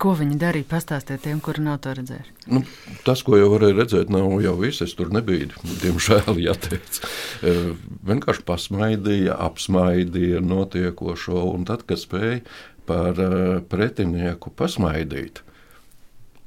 Ko viņi darīja? Pastāstiet tiem, kuri nav to redzējuši. Nu, tas, ko jau varēja redzēt, nav jau viss. Es tur nebiju, diemžēl, jāteic. Eh, Vienkārši pasmaidīja, apsmaidīja notiekošo, un tad, kad spēja par eh, pretinieku pasmaidīt,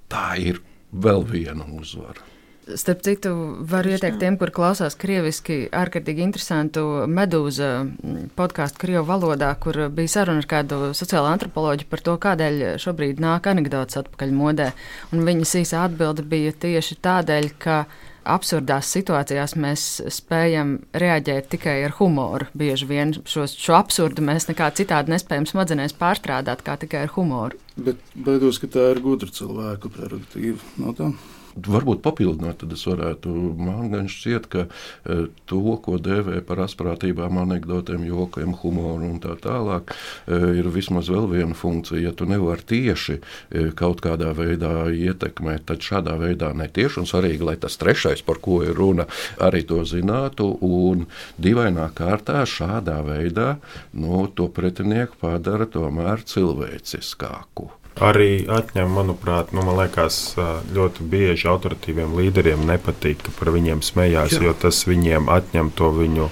tā ir vēl viena uzvara. Starp citu, varu ieteikt tiem, kur klausās krieviski, ārkārtīgi interesantu medūza mm, podkāstu krievu valodā, kur bija saruna ar kādu sociālo antropoloģiju par to, kādēļ šobrīd nāk anekdotas atpakaļ modē. Un viņas īsā atbilde bija tieši tādēļ, ka absurdās situācijās mēs spējam reaģēt tikai ar humoru. Bieži vien šos, šo absurdu mēs nekā citādi nespējam smadzenēs pārstrādāt, kā tikai ar humoru. Bet baidos, ka tā ir gudra cilvēku prerogatīva. No tā. Varbūt papildināt, tad es varētu. Man gan šķiet, ka e, to, ko dēvē par asprātībām, anekdotēm, jokiem, humoru un tā tālāk, e, ir vismaz vēl viena funkcija. Ja tu nevari tieši e, kaut kādā veidā ietekmēt, tad šādā veidā netieši un svarīgi, lai tas trešais, par ko ir runa, arī to zinātu. Un dīvainā kārtā šādā veidā nu, to pretinieku padara tomēr cilvēciskāku. Arī atņem, manuprāt, nu, man liekas, ļoti bieži autoritīviem līderiem nepatīk, ka par viņiem smējās, Jā. jo tas viņiem atņem to viņu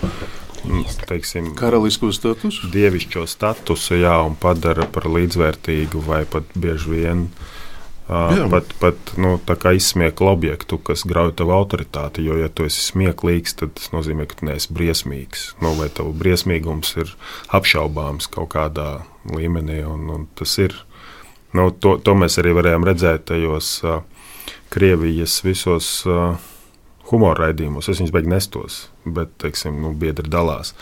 teiksim, Karalisko statusu. dievišķo statusu, jā, un padara par līdzvērtīgu vai pat bieži vien. Jā. Pat pat nu, izsmiekla objektu, kas grauj tavu autoritāti. Jo, ja tu esi smieklīgs, tad tas nozīmē, ka tu neesi briesmīgs. Nu, vai tavs briesmīgums ir apšaubāms kaut kādā līmenī. Un, un tas ir. Nu, to, to mēs arī varējām redzēt tajos uh, Krievijas visos uh, humora raidījumos. Es viņus beigās nestos, bet, teiksim, nu, biedri dalās.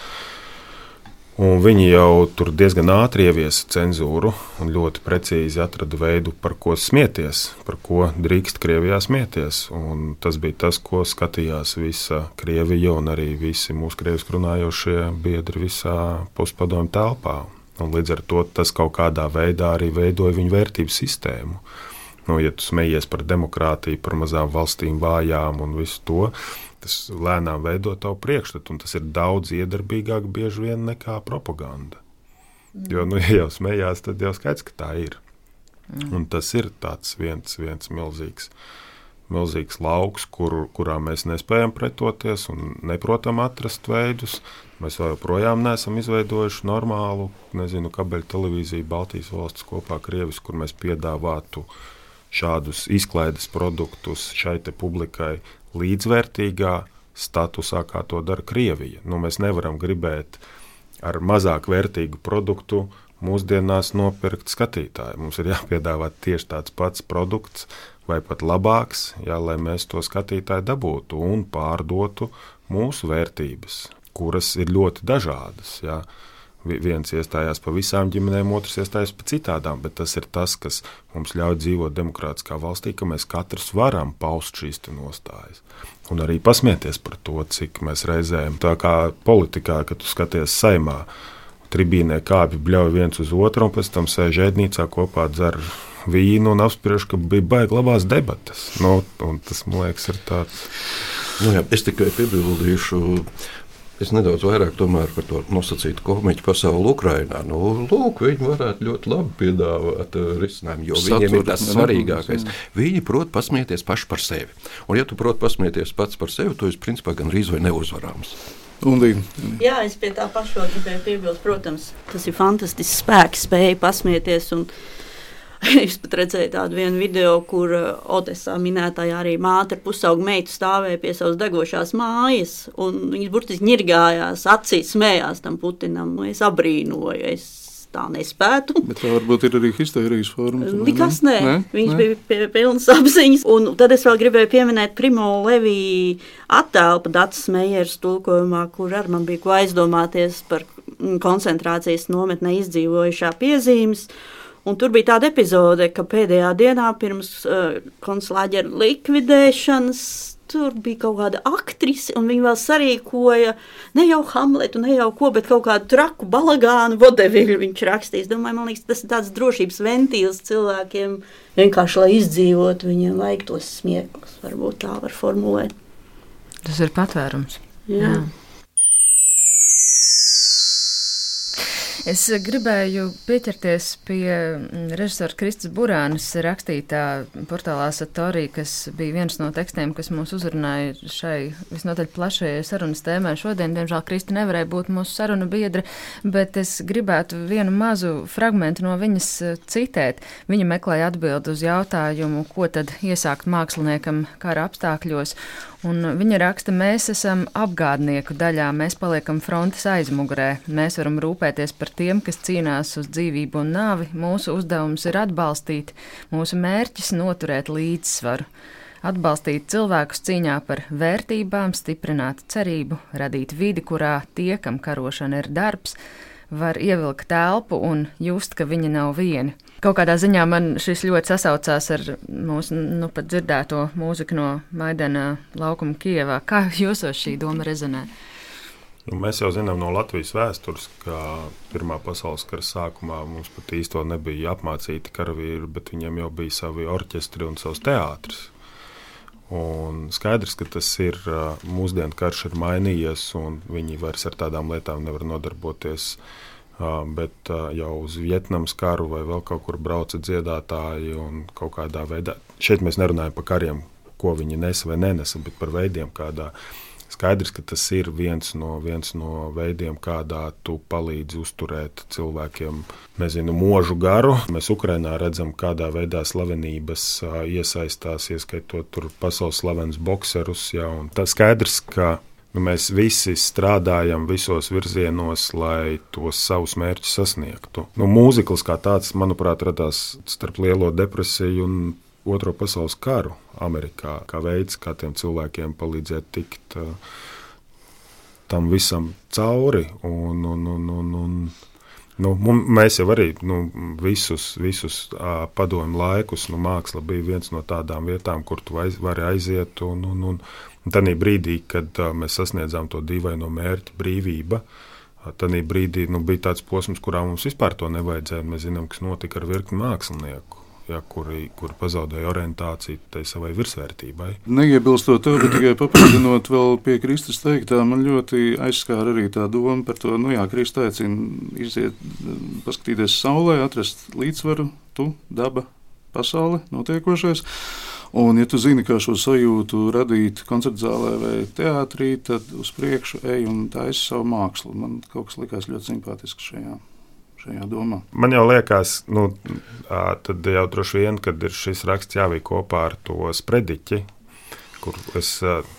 Un viņi jau tur diezgan ātri ieviesa cenzūru un ļoti precīzi atrada veidu, par ko smieties, par ko drīkst Krievijā smieties. Un tas bija tas, ko skatījās visa Krievija un arī visi mūsu krieviski runājošie biedri visā postpadomu telpā. Un līdz ar to tas kaut kādā veidā arī veidoja viņu vērtību sistēmu. Nu, ja tu smejies par demokrātiju, par mazām valstīm, vājām un visu to, tas lēnām veido tavu priekšstatu, un tas ir daudz iedarbīgāk bieži vien nekā propaganda. Jo, nu, ja jau smējās, tad jau skaidrs, ka tā ir. Un tas ir viens, viens milzīgs, milzīgs lauks, kur, kurā mēs nespējam pretoties un neprotam atrast veidus. Mēs joprojām neesam izveidojuši normālu, nezinu, kabeļu televīziju Baltijas valsts kopā ar Krievijas, kur mēs piedāvātu šādus izklaides produktus šai publikai līdzvērtīgā statusā, kā to dara Krievija. Nu, mēs nevaram gribēt ar mazāk vērtīgu produktu mūsdienās nopirkt skatītāju. Mums ir jāpiedāvā tieši tāds pats produkts, vai pat labāks, jā, lai mēs to skatītāju dabūtu un pārdotu mūsu vērtības, kuras ir ļoti dažādas. Jā. Vi- Viens iestājās par visām ģimenēm, otrs iestājās par citādām, bet tas ir tas, kas mums ļauj dzīvot demokrātiskā valstī, ka mēs katrs varam paust šīs nostājas. Un arī pasmieties par to, cik mēs reizēm, tā kā politikā, kad tu skaties saimā, tribīnē kāpj bļauj viens uz otru, un pēc tam sēž ēdnīcā kopā dzer vīnu un apspriež, ka bija baigi labās debatas. Nu, un tas, man liekas, ir tāds. Nu, jā, es tikai piebildīšu. Es nedaudz vairāk tomēr par to nosacītu komiķu pasauli Ukrajinā. Nu, lūk, viņi varētu ļoti labi piedāvāt uh, risinājumu, jo Saturu, viņiem ir tas svarīgākais. jā. Viņi prot pasmieties paši par sevi. Un, ja tu prot pasmieties pats par sevi, tu esi principā gandrīz vai neuzvarāms. Un Līga. Jā, es pie tā paša gribēju piebilst. Protams, tas ir fantastisks spēks, spēja pasmieties. Un, Es pat redzēju tādu vienu video, kur uh, Odesā minētajā arī māte ar pusaugu meitu stāvēja pie savas degošās mājas, un viņas burtiski ņirgājās, acīs smējās tam Putinam. Es abrīnoju, es tā nespētu. Bet tā varbūt ir arī histērijas forma. Nekas nē, ne? viņš Ne? bija pie pilnas apziņas. Un tad es vēl gribēju pieminēt Primo Leviju attēlu Dācis Meijers tulkojumā, kur ar man bija ko aizdomāties par mm, koncentrācijas nometnē izdzīvojušā piezīmes. Un tur bija tāda epizode, ka pēdējā dienā pirms uh, konsulāģera likvidēšanas tur bija kaut kāda aktrise, un viņa vēl sarīkoja ne jau Hamletu, ne jau ko, bet kaut kādu traku balagānu vodeviļu viņš rakstīs. Domāju, man liekas, tas ir tāds drošības ventīls cilvēkiem, vienkārši lai izdzīvotu, viņiem vajag tos smieklus, varbūt tā var formulēt. Tas ir patvērums. Jā. Jā. Es gribēju pieķerties pie mm, režisora Kristas Burānas rakstītā portālā Satorī, kas bija viens no tekstiem, kas mūs uzrunāja šai visnotaļ plašajai sarunas tēmai. Šodien, diemžēl, Krista nevarēja būt mūsu saruna biedra, bet es gribētu vienu mazu fragmentu no viņas eh, citēt. Viņa meklēja atbildi uz jautājumu, ko tad iesākt māksliniekam kara apstākļos. Un viņa raksta, mēs esam apgādnieku daļā, mēs paliekam frontes aizmugurē, mēs varam rūpēties par tiem, kas cīnās uz dzīvību un nāvi. Mūsu uzdevums ir atbalstīt, mūsu mērķis noturēt līdzsvaru. Atbalstīt cilvēkus cīņā par vērtībām, stiprināt cerību, radīt vidi, kurā tie, kam karošana ir darbs, var ievilkt telpu un just, ka viņi nav vieni. Kaut kādā ziņā man šis ļoti sasaucās ar mūsu nu, pat dzirdēto mūziku no Maidana laukuma Kievā. Kā jūsos šī doma rezonē? Nu, mēs jau zinām no Latvijas vēstures, ka Pirmā pasaules kara sākumā mums pat īstenībā nebija apmācīti karavīri, bet viņiem jau bija savi orķestri un savs teātris. Un skaidrs, ka tas ir mūsdienu karš ir mainījies, un viņi vairs ar tādām lietām nevar nodarboties. Ā, Bet ā, jau uz Vietnamas karu vai vēl kaut kur brauca dziedātāji un kaut kādā veidā. Šeit mēs nerunājam par kariem, ko viņi nesa vai nenesa, bet par veidiem, kādā Skaidrs, ka tas ir viens no, viens no veidiem, kādā tu palīdzi uzturēt cilvēkiem nezinu, mūžu garu. Mēs Ukrainā redzam, kādā veidā slavenības ā, iesaistās, ieskaitot tur pasaules slavenus bokserus. Jā, tas skaidrs, ka nu, mēs visi strādājam visos virzienos, lai tos savus mērķus sasniegtu. Nu, mūzikls kā tāds, manuprāt, radās starp Lielo depresiju un Otro pasaules karu Amerikā, kā veids, kā tiem cilvēkiem palīdzēt tikt uh, tam visam cauri. Un, un, un, un, un, nu, mēs jau arī nu, visus, visus uh, padomu laikus, nu, māksla bija viens no tādām vietām, kur tu aiz, vari aiziet. Un, un, un, un tad brīdī, kad uh, mēs sasniedzām to dīvaino mērķi, brīvība. Tad brīdī nu, bija tāds posms, kurā mums vispār to nevajadzēja. Mēs zinām, kas notika ar virkni mākslinieku, ja, kuri, kuri pazaudēja orientāciju tai savai virsvērtībai. Neiebilstot to, bet tikai papildinot vēl pie Kristus teiktā, man ļoti aizskāra arī tā doma par to, nu jā, Kristus aicina iziet, paskatīties saulē, atrast līdzsvaru, tu, daba, pasaule, notiekošais. Un, ja tu zini, kā šo sajūtu radīt koncerta zālē vai teātrī, tad uz priekšu ej un taisi savu mākslu. Man kaut kas likās ļoti simpātisks šajā, šajā domā. Man jau liekas, nu, tad jau droši vien, kad ir šis raksts jāvīk kopā ar to sprediķi, kur es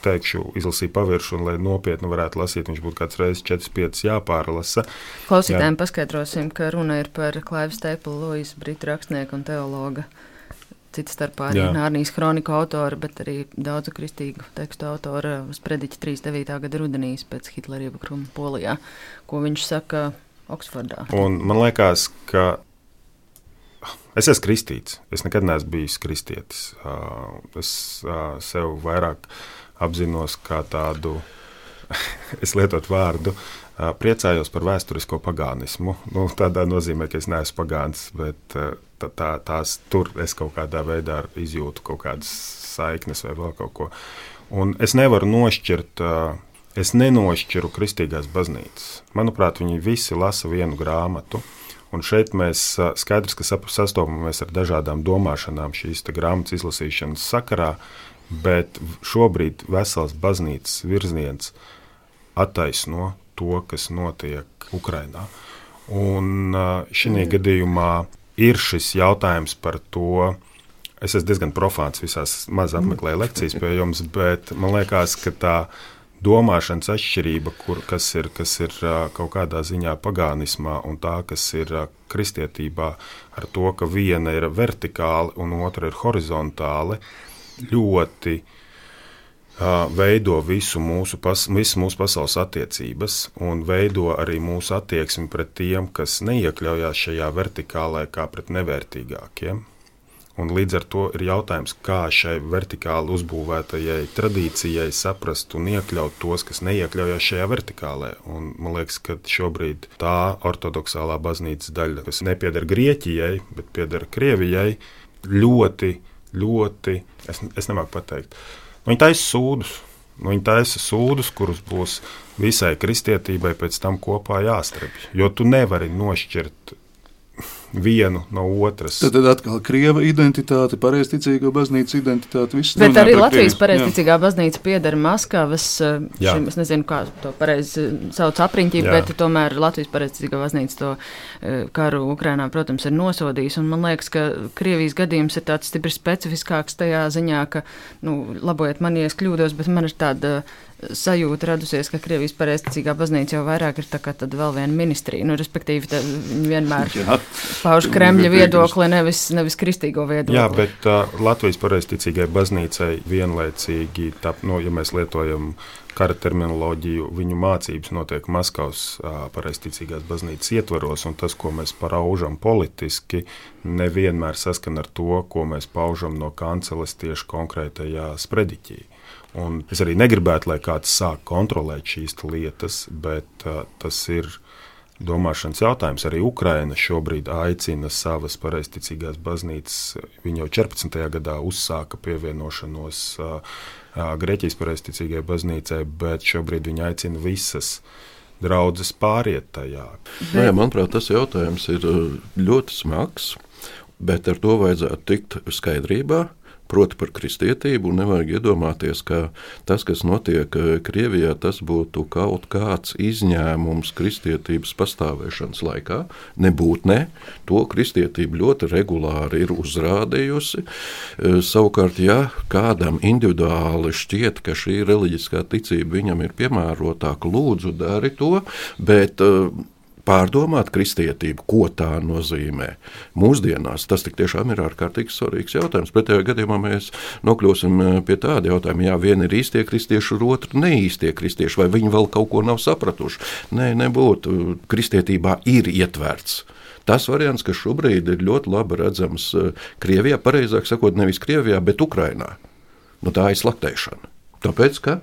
teikšu, izlasīju paviršu, un lai nopietni varētu lasīt, viņš būtu kāds reizes 4-5 jāpārlasa. Klausītājiem paskaidrosim, ka runa ir par Klaivu Steplu, Loisu, britu rakstnieku un teologu. Cits starpā arī. Nārnijas kroniku autora, bet arī daudzu kristīgu tekstu autora uz prediķa 39. gada rudenī pēc Hitlera iebrukuma Polijā, ko viņš saka Oksfordā. Un man liekas, ka es esmu kristīts. Es nekad neesmu bijis kristietis. Ā, Es ā, sev vairāk apzinos kā tādu, es lietotu vārdu, ā, priecājos par vēsturisko pagānismu. Nu, tādā nozīmē, ka es neesmu pagāns, bet tā, tā, tās tur es kaut kādā veidā izjūtu kaut kādas saiknes vai vēl kaut ko. Un es nevaru nošķirt. Es nenošķiru kristīgās baznīcas. Manuprāt, viņi visi lasa vienu grāmatu. Un šeit mēs skaidrs, ka sastopamies ar dažādām domāšanām šīs grāmatas izlasīšanas sakarā, bet šobrīd vesels baznīcas virziens attaisno to, kas notiek Ukrajinā. Un šī gadījumā ir šis jautājums par to. Es esmu diezgan profāns visās maz apmeklēju lekcijas pie jums, bet man liekas, ka tā domāšanas atšķirība, kur, kas ir, kas ir kaut kādā ziņā pagānismā un tā, kas ir kristietībā, ar to, ka viena ir vertikāla un otra ir horizontāla, ļoti ā, veido visu mūsu, pas, visu mūsu pasaules attiecības un veido arī mūsu attieksmi pret tiem, kas neiekļaujās šajā vertikālē, kā pret nevērtīgākiem. Un līdz ar to ir jautājums, kā šai vertikāli uzbūvētajai tradīcijai saprast un iekļaut tos, kas neiekļaujas šajā vertikālē. Un man liekas, ka šobrīd tā ortodoksālā baznīcas daļa, kas nepieder Grieķijai, bet pieder Krievijai, ļoti, ļoti, es, es nemāku pateikt, viņi taisa sūdus. Viņi taisa sūdus, kurus būs visai kristietībai pēc tam kopā jāstrādā. Jo tu nevari nošķirt vienu no otras. Tad, tad atkal krieva identitāte, pareizticīgo baznīcas identitāte. viss Bet runā arī Latvijas pareizticīgā baznīca pieder Maskavas, eh, Jā. šim, es nezinu, kā to pareizi sauc apriņķī, Jā. bet tomēr Latvijas pareizticīgā baznīca to eh, karu Ukrainā, protams, ir nosodījusi. Un man liekas, ka Krievijas gadījums ir tāds stipri specifiskāks tajā ziņā, ka, nu, labojiet mani, ja es kļūdos, bet man ir tāda sajūta radusies, ka Krievijas pareizticīgā baznīca jau vairāk ir tā kā tad vēl viena ministrija. Nu, respektīvi, viņi vienmēr Jā. pauž Kremļa viedokli, nevis, nevis kristīgo viedokli. Jā, bet uh, Latvijas pareizticīgai baznīcai vienlaicīgi, tā, nu, ja mēs lietojam kara terminoloģiju, viņu mācības notiek Maskavas uh, pareizticīgās baznīcas ietvaros, un tas, ko mēs paraužam politiski, nevienmēr saskan ar to, ko mēs paužam no kanceles tieši konkrētajā sprediķī. Un es arī negribētu, lai kāds sāk kontrolēt šīs lietas, bet uh, tas ir domāšanas jautājums. Arī Ukraina šobrīd aicina savas pareizticīgās baznīcas. Viņa jau 14. gadā uzsāka pievienošanos uh, uh, Grieķijas pareizticīgajai baznīcai, bet šobrīd viņa aicina visas draudzes pāriet tajā. Nē, manuprāt, tas jautājums ir uh, ļoti smags, bet ar to vajadzētu tikt skaidrībā. Proti par kristietību, un nevajag iedomāties, ka tas, kas notiek uh, Krievijā, tas būtu kaut kāds izņēmums kristietības pastāvēšanas laikā. Nebūt ne. To kristietība ļoti regulāri ir uzrādījusi. Uh, Savukārt, ja kādam individuāli šķiet, ka šī reliģiskā ticība viņam ir piemērotāka, lūdzu, dari to. Bet, uh, pārdomāt kristietību, ko tā nozīmē. Mūsdienās tas tiešām ir ārkārtīgi svarīgs jautājums. Pretējā gadījumā mēs nokļūsim eh, pie tāda jautājuma, jā, viena ir īstie kristieši, otra neīstie kristieši, vai viņi vēl kaut ko nav sapratuši. Nē, nebūtu. Kristietībā ir ietverts. Tas variants, kas šobrīd ir ļoti labi redzams eh, Krievijā, pareizāk sakot, nevis Krievijā, bet Ukrainā, nu, tā ir slaktēšana. Tāpēc, ka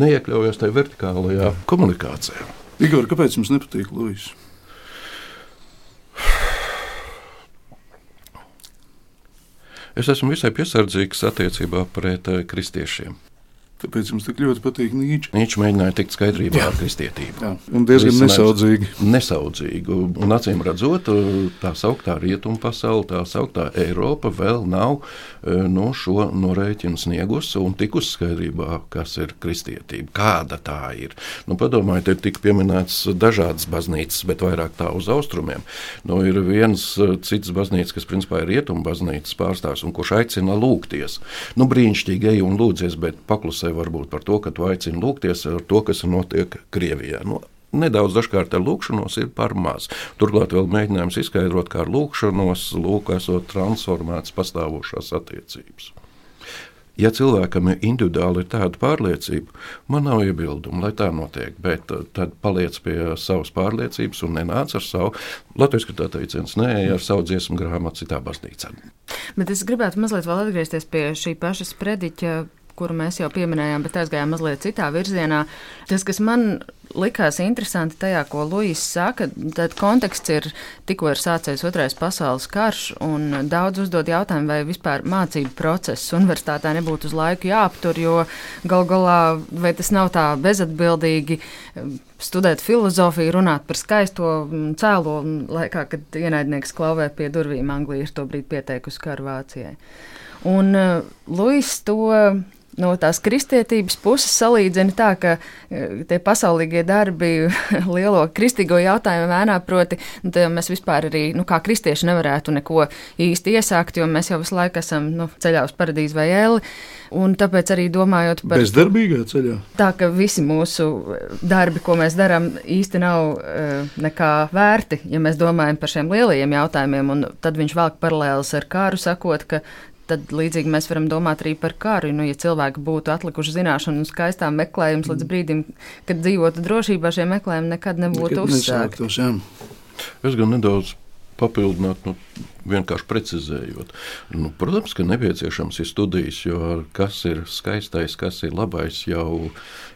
neiekļaujas tajā vertikālajā komunikācijā. Igor, kāpēc jums nepatīk Lūis? Es esmu visai piesardzīgs attiecībā pret eh, kristiešiem. Kāpēc jums tik ļoti patīk Nīča? Viņš mēģināja tikt skaidrībā ar kristietību. Jā, un diezgan Visu nesaudzīgi. Nesaudzīgu. Un acīm redzot, tā sauktā rietumu pasaule, tā sauktā Eiropa vēl nav eh, no šo norēķinu sniegusi un tikusi skaidrībā, kas ir kristietība, kāda tā ir. Nu, padomājiet, ir tik pieminēts dažādas baznīcas, bet vairāk tā uz austrumiem. Nu, ir viens eh, cits baznīca, kas principā ir rietumu baznīcas pārstāvs un kurš aicina lūgties. Nu, brīnišķīgi ej un lūdzies, bet paklusē varbūt par to, ka tu aicini lūgties ar to, kas notiek Krievijā. Nu, Nedaudz dažkārt ar lūkšanos ir par maz. Turklāt vēl mēģinājums izskaidrot, kā ar lūkšanos lūk, esot transformētas pastāvošās attiecības. Ja cilvēkam ir individuāli ir tāda pārliecība, man nav iebildumu, lai tā notiek, bet uh, tad paliec pie savas pārliecības un nenāc ar savu, latviešu tā teiciens, nē, ar savu dziesmu grāmatu citā baznīcā. Bet es gribētu mazliet vēl atgriezties pie šī paša sprediķa, kuru mēs jau pieminējām, bet aizgājām mazliet citā virzienā. Tas, kas man likās interesanti tajā, ko Luīs saka, tad konteksts ir tikko ir sācies otrais pasaules karš, un daudz uzdod jautājumu, vai vispār mācību process universitātē nebūtu uz laiku jāaptur, jo gal galā vai tas nav tā bezatbildīgi um, studēt filozofiju, runāt par skaisto mm, cēlo laikā, kad ienaidnieks klauvē pie durvīm Anglija ir to brīdi pieteikusi karu Vācijai. Un uh, Luis to no tās kristietības puses salīdzina tā, ka e, tie pasaulīgie darbi lielo kristīgo jautājumu mēnā, proti, nu, mēs vispār arī, nu, kā kristieši nevarētu neko īsti iesākt, jo mēs jau visu laiku esam nu, ceļā uz paradīzi vai eli. Un tāpēc arī domājot par bezdarbīgā ceļā. Tā ka visi mūsu darbi, ko mēs darām, īsti nav uh, nekā vērti, ja mēs domājam par šiem lielajiem jautājumiem. Tad viņš velk paralēlus ar kāru, sakot, ka tad līdzīgi mēs varam domāt arī par karu. Nu, ja cilvēki būtu atlikuši zināšanu un skaistām meklējumus līdz brīdim, kad dzīvotu drošībā, šie meklējumi nekad nebūtu uzsākti. Es gan nedaudz papildināt, nu, vienkārši precizējot. Nu, protams, ka nepieciešams ir studijas, jo kas ir skaistais, kas ir labais, jau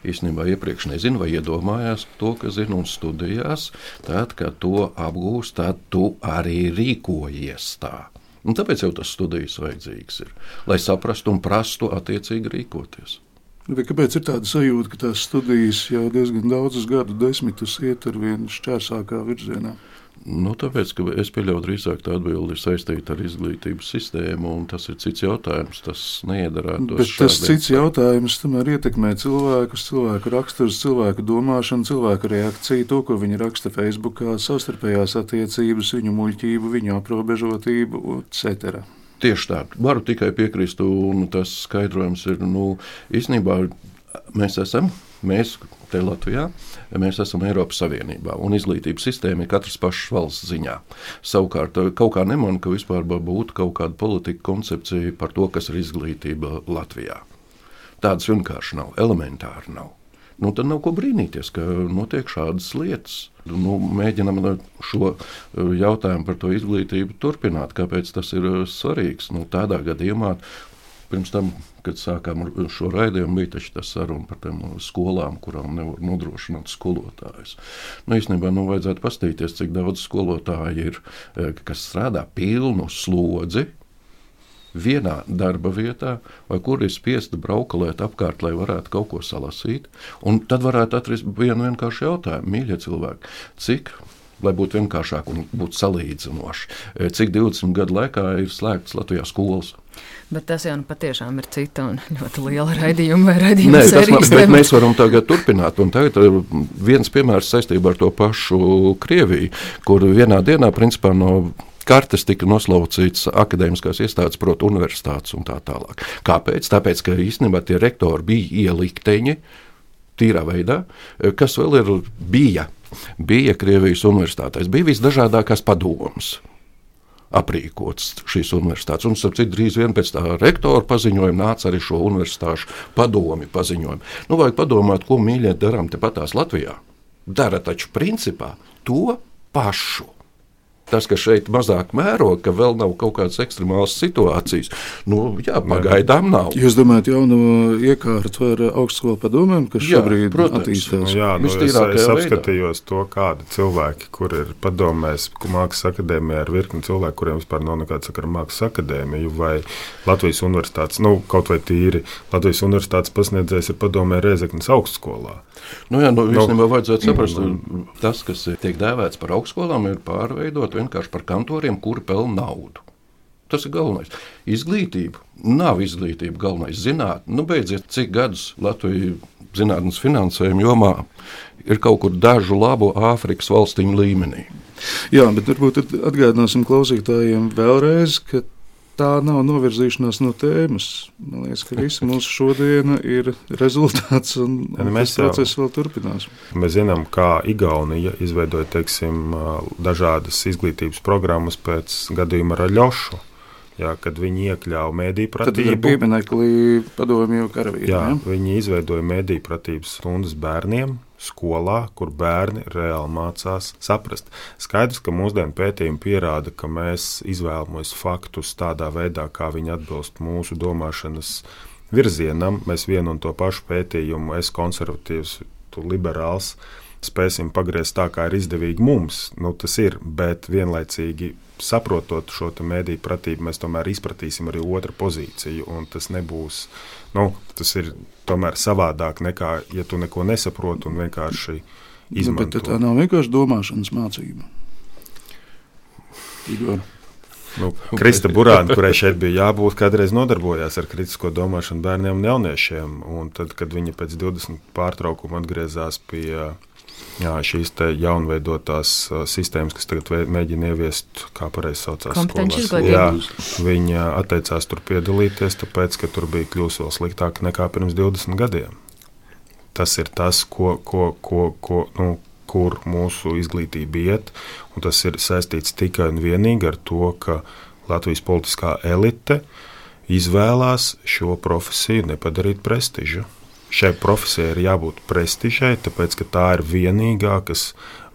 īstenībā iepriekš nezinu, vai iedomājās to, ka zina un studijās. Tad, kad to apgūst, tad tu arī rīkojies tā. Un tāpēc jau tas studijas vajadzīgs ir, lai saprastu un prastu attiecīgi rīkoties. Bet kāpēc ir tāda sajūta, ka tās studijas jau diezgan daudzus gadu desmitus iet ar vienu šķērsākā virzienā? Nu, tāpēc, es pieļauju, drīzāk tā atbilde ir saistīta ar izglītības sistēmu, un tas ir cits jautājums. Tas neiedarētu. Bet tas cits jautājums tomēr ietekmē cilvēkus, cilvēku raksturus, cilvēku domāšanu, cilvēku reakciju, to, ko viņi raksta Facebookā, savstarpējās attiecības, viņu muļķību, viņu aprobežotību, etc. Tieši tā, varu tikai piekrist, un tas skaidrojums ir, nu, īstenībā mēs esam, mēs te Latvijā, mēs esam Eiropas Savienībā, un izglītības sistēma ir katras pašas valsts ziņā. Savukārt, kaut kā nemanu, ka vispār būtu kaut kāda politika koncepcija par to, kas ir izglītība Latvijā. Tādas vienkārši nav, elementāri nav. Nu, tad nav ko brīnīties, ka notiek šādas lietas. Nu, mēģinam šo jautājumu par to izglītību turpināt, kāpēc tas ir svarīgs. Nu, tādā gadījumā Pirms tam, kad sākām šo raidījumu, bija tas saruna par tām skolām, kurām nevar nodrošināt skolotājus. Nu, īstenībā nu, vajadzētu paskatīties, cik daudz skolotāju ir, e, kas strādā pilnu slodzi. Vienā darba vietā, vai kur ir spiesta braukalēt apkārt, lai varētu kaut ko salasīt. Un tad varētu atrast vienu vienkāršu jautājumu, mīļie cilvēki, cik lai būtu vienkāršāk un būtu salīdzinoši. E, cik 20 gadu laikā ir slēgts Latvijas skolas? Bet tas jau nu patiešām ir cita un ļoti liela raidījuma vai raidījuma sērijas. Mēs varam tagad turpināt. Un tagad ir viens piemērs saistībā ar to pašu Krieviju, kur vienā dienā principā no kartes tika noslaucīts akadēmiskās iestādes, proti, universitātes un tā tālāk. Kāpēc? Tāpēc, ka īstenībā tie rektori bija ielikteņi tīrā veidā, kas vēl ir bija. Bija Krievijas universitātēs, bija visdažādākās padomas aprīkots šīs universitātes. Un, starp citu, drīz vien pēc tā rektora paziņojuma nāca arī šo universitāšu padomi paziņojumi. Nu, vajag padomāt, ko mīļie darām tepatās Latvijā. Dara taču principā to pašu. Tas, ka šeit mazāk mēroga, ka vēl nav kaut kādas ekstremālas situācijas, nu, jā, pagaidām nav. Jūs domājat, jauno iekārtu ar augstskolu padomēm, kas jā, šobrīd protams. attīstās? Jā, nu, es, es apskatījos to, kādi cilvēki, kur ir padomēs, Mākslas akadēmijā ar virkni cilvēku, kuriem vispār nav nekāda sakara ar Mākslas akadēmiju vai Latvijas universitātes, nu, kaut vai tīri Latvijas universitātes pasniedzējs ir padomē Rēzeknas augstskolā. Nu, jā, nu, nu, īstenībā vajadzētu saprast, mm. tas, kas tiek dēvēts par augstskolām, ir pārveidot vienkārši par kantoriem, kuri pelna naudu. Tas ir galvenais. Izglītība nav izglītība galvenais. Zinātnē, nu beidziet, cik gadus Latvija zinātnes finansējuma jomā ir kaut kur dažu labu Āfrikas valstiņu līmenī. Jā, bet varbūt atgādināsim klausītājiem vēlreiz, ka tā nav novirzīšanās no tēmas. Man liekas, ka visa mūsu šodiena ir rezultāts, un, un mēs process vēl turpinās. Mēs zinām, kā Igaunija izveidoja teiksim, dažādas izglītības programmas pēc gadījuma ar Ļošu. Jā, kad viņi iekļāva mediju pratību. Tad ir pieminekli padomju karavīri. Jā, ja? viņi izveidoja mediju pratības stundas bērniem, skolā, kur bērni reāli mācās saprast. Skaidrs, ka mūsdienu pētījumi pierāda, ka mēs izvēlamies faktus tādā veidā, kā viņi atbilst mūsu domāšanas virzienam. Mēs vienu un to pašu pētījumu, es konservatīvs, tu liberāls, spēsim pagriezt tā, kā ir izdevīgi mums. Nu, tas ir, bet vienlaicīgi saprotot šo mēdīju pratību, mēs tomēr izpratīsim arī otru pozīciju. Tas nebūs, nu, tas ir tomēr savādāk nekā, ja tu neko nesaproti un vienkārši izmanto. Nu, bet tā nav vienkārši domāšanas mācība. Igor. Nu, Krista Burāna, kurai šeit bija jābūt, kādreiz nodarbojās ar kritisko domāšanu bērniem un jauniešiem. Un tad, kad viņa pēc 20 pārtraukuma atgriezās pie jā, šīs jaunveidotās sistēmas, kas tagad mēģina ieviest, kā pareizi saucās, skolās. Jā, viņa atteicās tur piedalīties, tāpēc, ka tur bija kļūst vēl sliktāk nekā pirms 20 gadiem. Tas ir tas, ko, ko, ko, ko, nu, kur mūsu izglītība iet, un tas ir saistīts tikai un vienīgi ar to, ka Latvijas politiskā elite izvēlās šo profesiju nepadarīt prestižu. Šai profesijai ir jābūt prestižai, tāpēc ka tā ir vienīgā, kas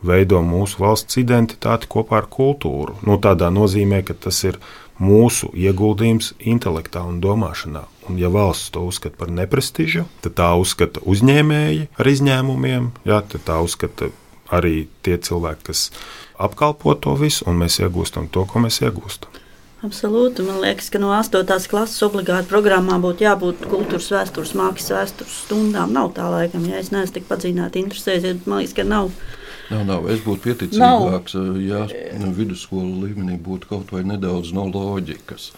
veido mūsu valsts identitāti kopā ar kultūru. Nu, tādā nozīmē, ka tas ir mūsu ieguldījums intelektā un domāšanā. Un, ja valsts to uzskata par neprestižu, tad tā uzskata uzņēmēji ar izņēmumiem, jā, tad tā uzskata arī tie cilvēki, kas apkalpo to visu, un mēs iegūstam to, ko mēs iegūstam. Absolūti. Man liekas, ka no 8. klases obligāti programmā būtu jābūt kultūras vēstures, mākslas vēstures stundām. Nav tā laikam, ja es neesmu tik padziļināti interesējies, man liekas, ka nav. Nav, nav. Es būtu pieticīgāks, ja nu, vidusskolu līmenī būtu kaut vai nedaudz no loģikas.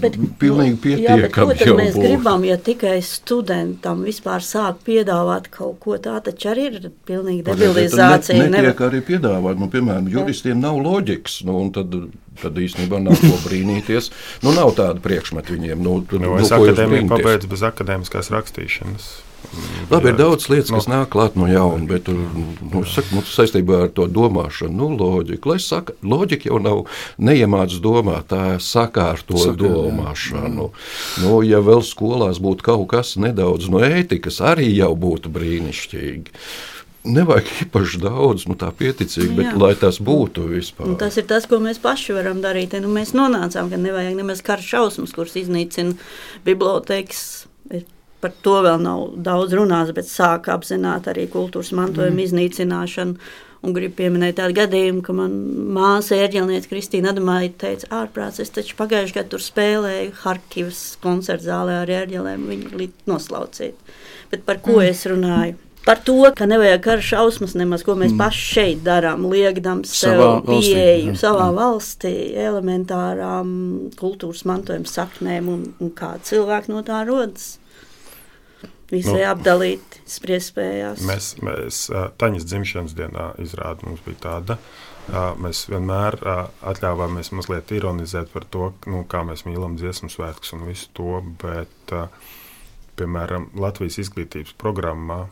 Bet, Pilnīgi jā, bet ko pietiekami tad mēs būtu. gribam, ja tikai studentam vispār sāk piedāvāt kaut ko tādu, taču arī ir pilnīga debilizācija. Ne, Nevar- netiek arī piedāvāt, nu, piemēram, juristiem nav loģikas. Nu, un tad, tad īstenībā nav ko brīnīties. Nu, nav tāda priekšmeta viņiem. Nu, Nu, nu, es ko akadēmiju pabeidzu bez akadēmiskās rakstīšanas. Labi, ir Jā. daudz lietas, kas Nu. nāk klāt no jauna, bet nu, saku, nu, saistībā ar to domāšanu, nu, loģika. Lai saka, loģika jau nav neiemācīta domāt, tā ir sakārto Sakārt, jā. domāšanu. Nu, ja vēl skolās būtu kaut kas nedaudz no ētikas, arī jau būtu brīnišķīgi. Nevajag īpaši daudz, nu tā pieticīgi, bet Jā. lai tas būtu vispār. Un tas ir tas, ko mēs paši varam darīt. Nu, mēs nonācām, ka nevajag nemaz kara šausmas, kuras iznīcina bibliotekas. Ir- Par to vēl nav daudz runāts, bet sāk apzināt arī kultūras mantojuma mm. iznīcināšanu. Un gribu pieminēt tādu gadījumu, ka manā māsa ērģelniece Kristīna Adamaita teica, ārprāts, es taču pagājušajā gadā tur spēlēju Harkivas koncerta zālē ar ērģelēm, viņi līdz noslaucīt. Bet par ko mm. es runāju? Par to, ka nevajag kara šausmas nemaz, ko mēs mm. paši šeit darām, liekam sev Savā valstī, pieeju jā. savā Mm. valstī, elementārām kultūras mantojuma saknēm un, un kā cilvēki no tā rodas. Visai Nu. apdalīti spriedzspējās. Mēs, mēs Taņas dzimšanas dienā izrāda mums bija tāda. Mēs vienmēr atļāvāmies mazliet ironizēt par to, nu, kā mēs mīlam dziesmu svētkus un visu to, bet, piemēram, Latvijas izglītības programmā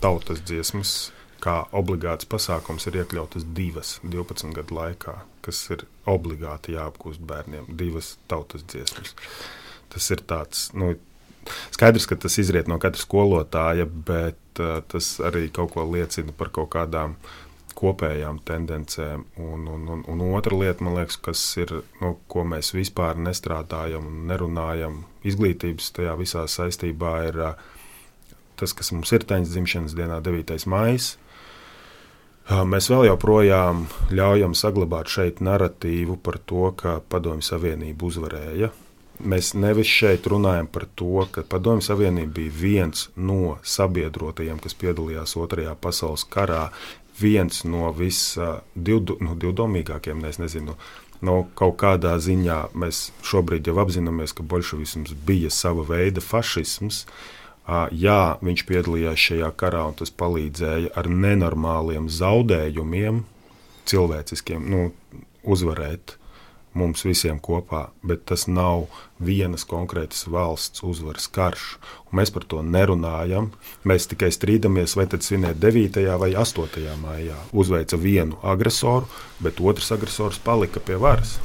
tautas dziesmas kā obligāts pasākums ir iekļautas divas 12 gadu laikā, kas ir obligāti jāapgūst bērniem, divas tautas dziesmas. Tas ir tāds, nu, Skaidrs, ka tas izriet no katra skolotāja, bet uh, tas arī kaut ko liecina par kaut kādām kopējām tendencēm. Un, un, un, un otra lieta, liekas, kas ir, nu, ko mēs vispār nestrādājam un nerunājam izglītības tajā visā saistībā, ir uh, tas, kas mums ir taņas dzimšanas dienā, 9. maija. Mēs vēl joprojām ļaujam saglabāt šeit narratīvu par to, ka Padomju Savienība uzvarēja. Mēs nevis šeit runājam par to, ka Padomju Savienība bija viens no sabiedrotajiem, kas piedalījās Otrajā pasaules karā, viens no visdivdomīgākajiem, nu, es nezinu. No kaut kādā ziņā mēs šobrīd jau apzināmies, ka bolševisms bija sava veida fašisms. Jā, viņš piedalījās šajā karā, un tas palīdzēja ar nenormāliem zaudējumiem, cilvēciskiem, nu, uzvarēt mums visiem kopā, bet tas nav vienas konkrētas valsts uzvaras karš. Un mēs par to nerunājam. Mēs tikai strīdamies, vai tad svinēt 9. vai 8. maijā. Uzveica vienu agresoru, bet otrs agresors palika pie varas.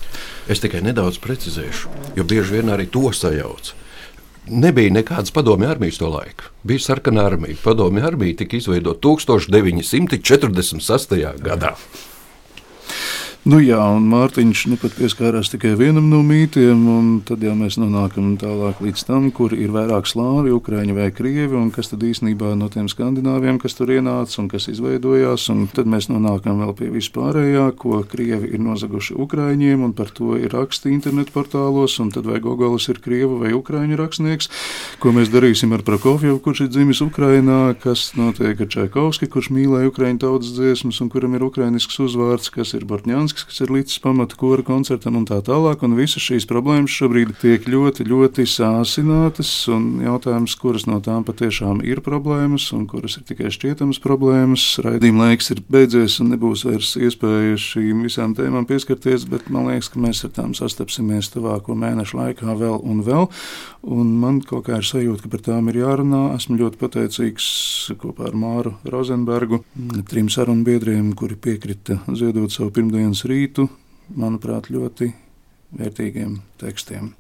Es tikai nedaudz precizēšu, jo bieži vien arī to sajauc. Nebija nekādas padomju armijas to laiku. Bija sarkanā armija. Padomju armija tika izveidota 1946. gadā. Nu, jā, un Mārtiņš nu, pat pieskārās tikai vienam no mītiem, un tad jau mēs nonākam tālāk līdz tam, kur ir vairāk slāvi, ukrāņi vai krievi, un kas tad īstenībā no tiem skandināviem, kas tur ienāca un kas izveidojās, un tad mēs nonākam vēl pie vispārējā, ko krievi ir nozaguši ukrāņiem, un par to ir raksti internetu portālos, un tad vai Gogolis ir krievu vai ukrāņu rakstnieks, ko mēs darīsim ar Prokofjevu, kurš ir dzimis Ukrainā, kas notiek ar Čaikovski, kurš mīlēja ukrāņu tautas dziesmas, un kuram ir ukrānisks uzvārds, kas ir Bortņāns disks, kas ir līdz pamata kora koncertam un tā tālāk. Un visas šīs problēmas šobrīd tiek ļoti, ļoti sāsinātas. Un jautājums, kuras no tām patiešām ir problēmas un kuras ir tikai šķietamas problēmas. Raidījuma laiks ir beidzies un nebūs vairs iespēja šīm visām tēmām pieskarties, bet man liekas, ka mēs ar tām sastapsimies tuvāko mēnešu laikā vēl un vēl. Un man kaut kā ir sajūta, ka par tām ir jārunā. Esmu ļoti pateicīgs kopā ar Māru Rozenbergu, trim sarunbiedriem, kuri piekrita ziedot savu pirmdienas rītu, manuprāt, ļoti vērtīgiem tekstiem.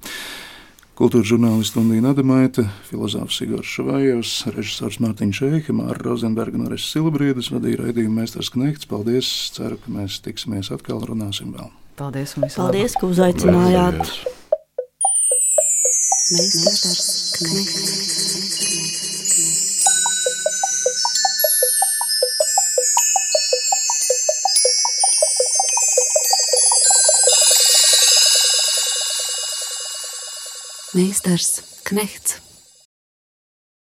Kultūras žurnālists Lundīna Adamaita, filozofs Igors Šavājevs, režisors Mārtiņš Šeika, Māra Rozenberga no Reses Silbrīdas, vadīja raidījumu Mēsters Knekts. Paldies! Ceru, ka mēs tiksimies atkal, runāsim vēl. Paldies! un Paldies, ka uzaicinājāt! Paldies. Meistars Knechts. Meistars Knechts.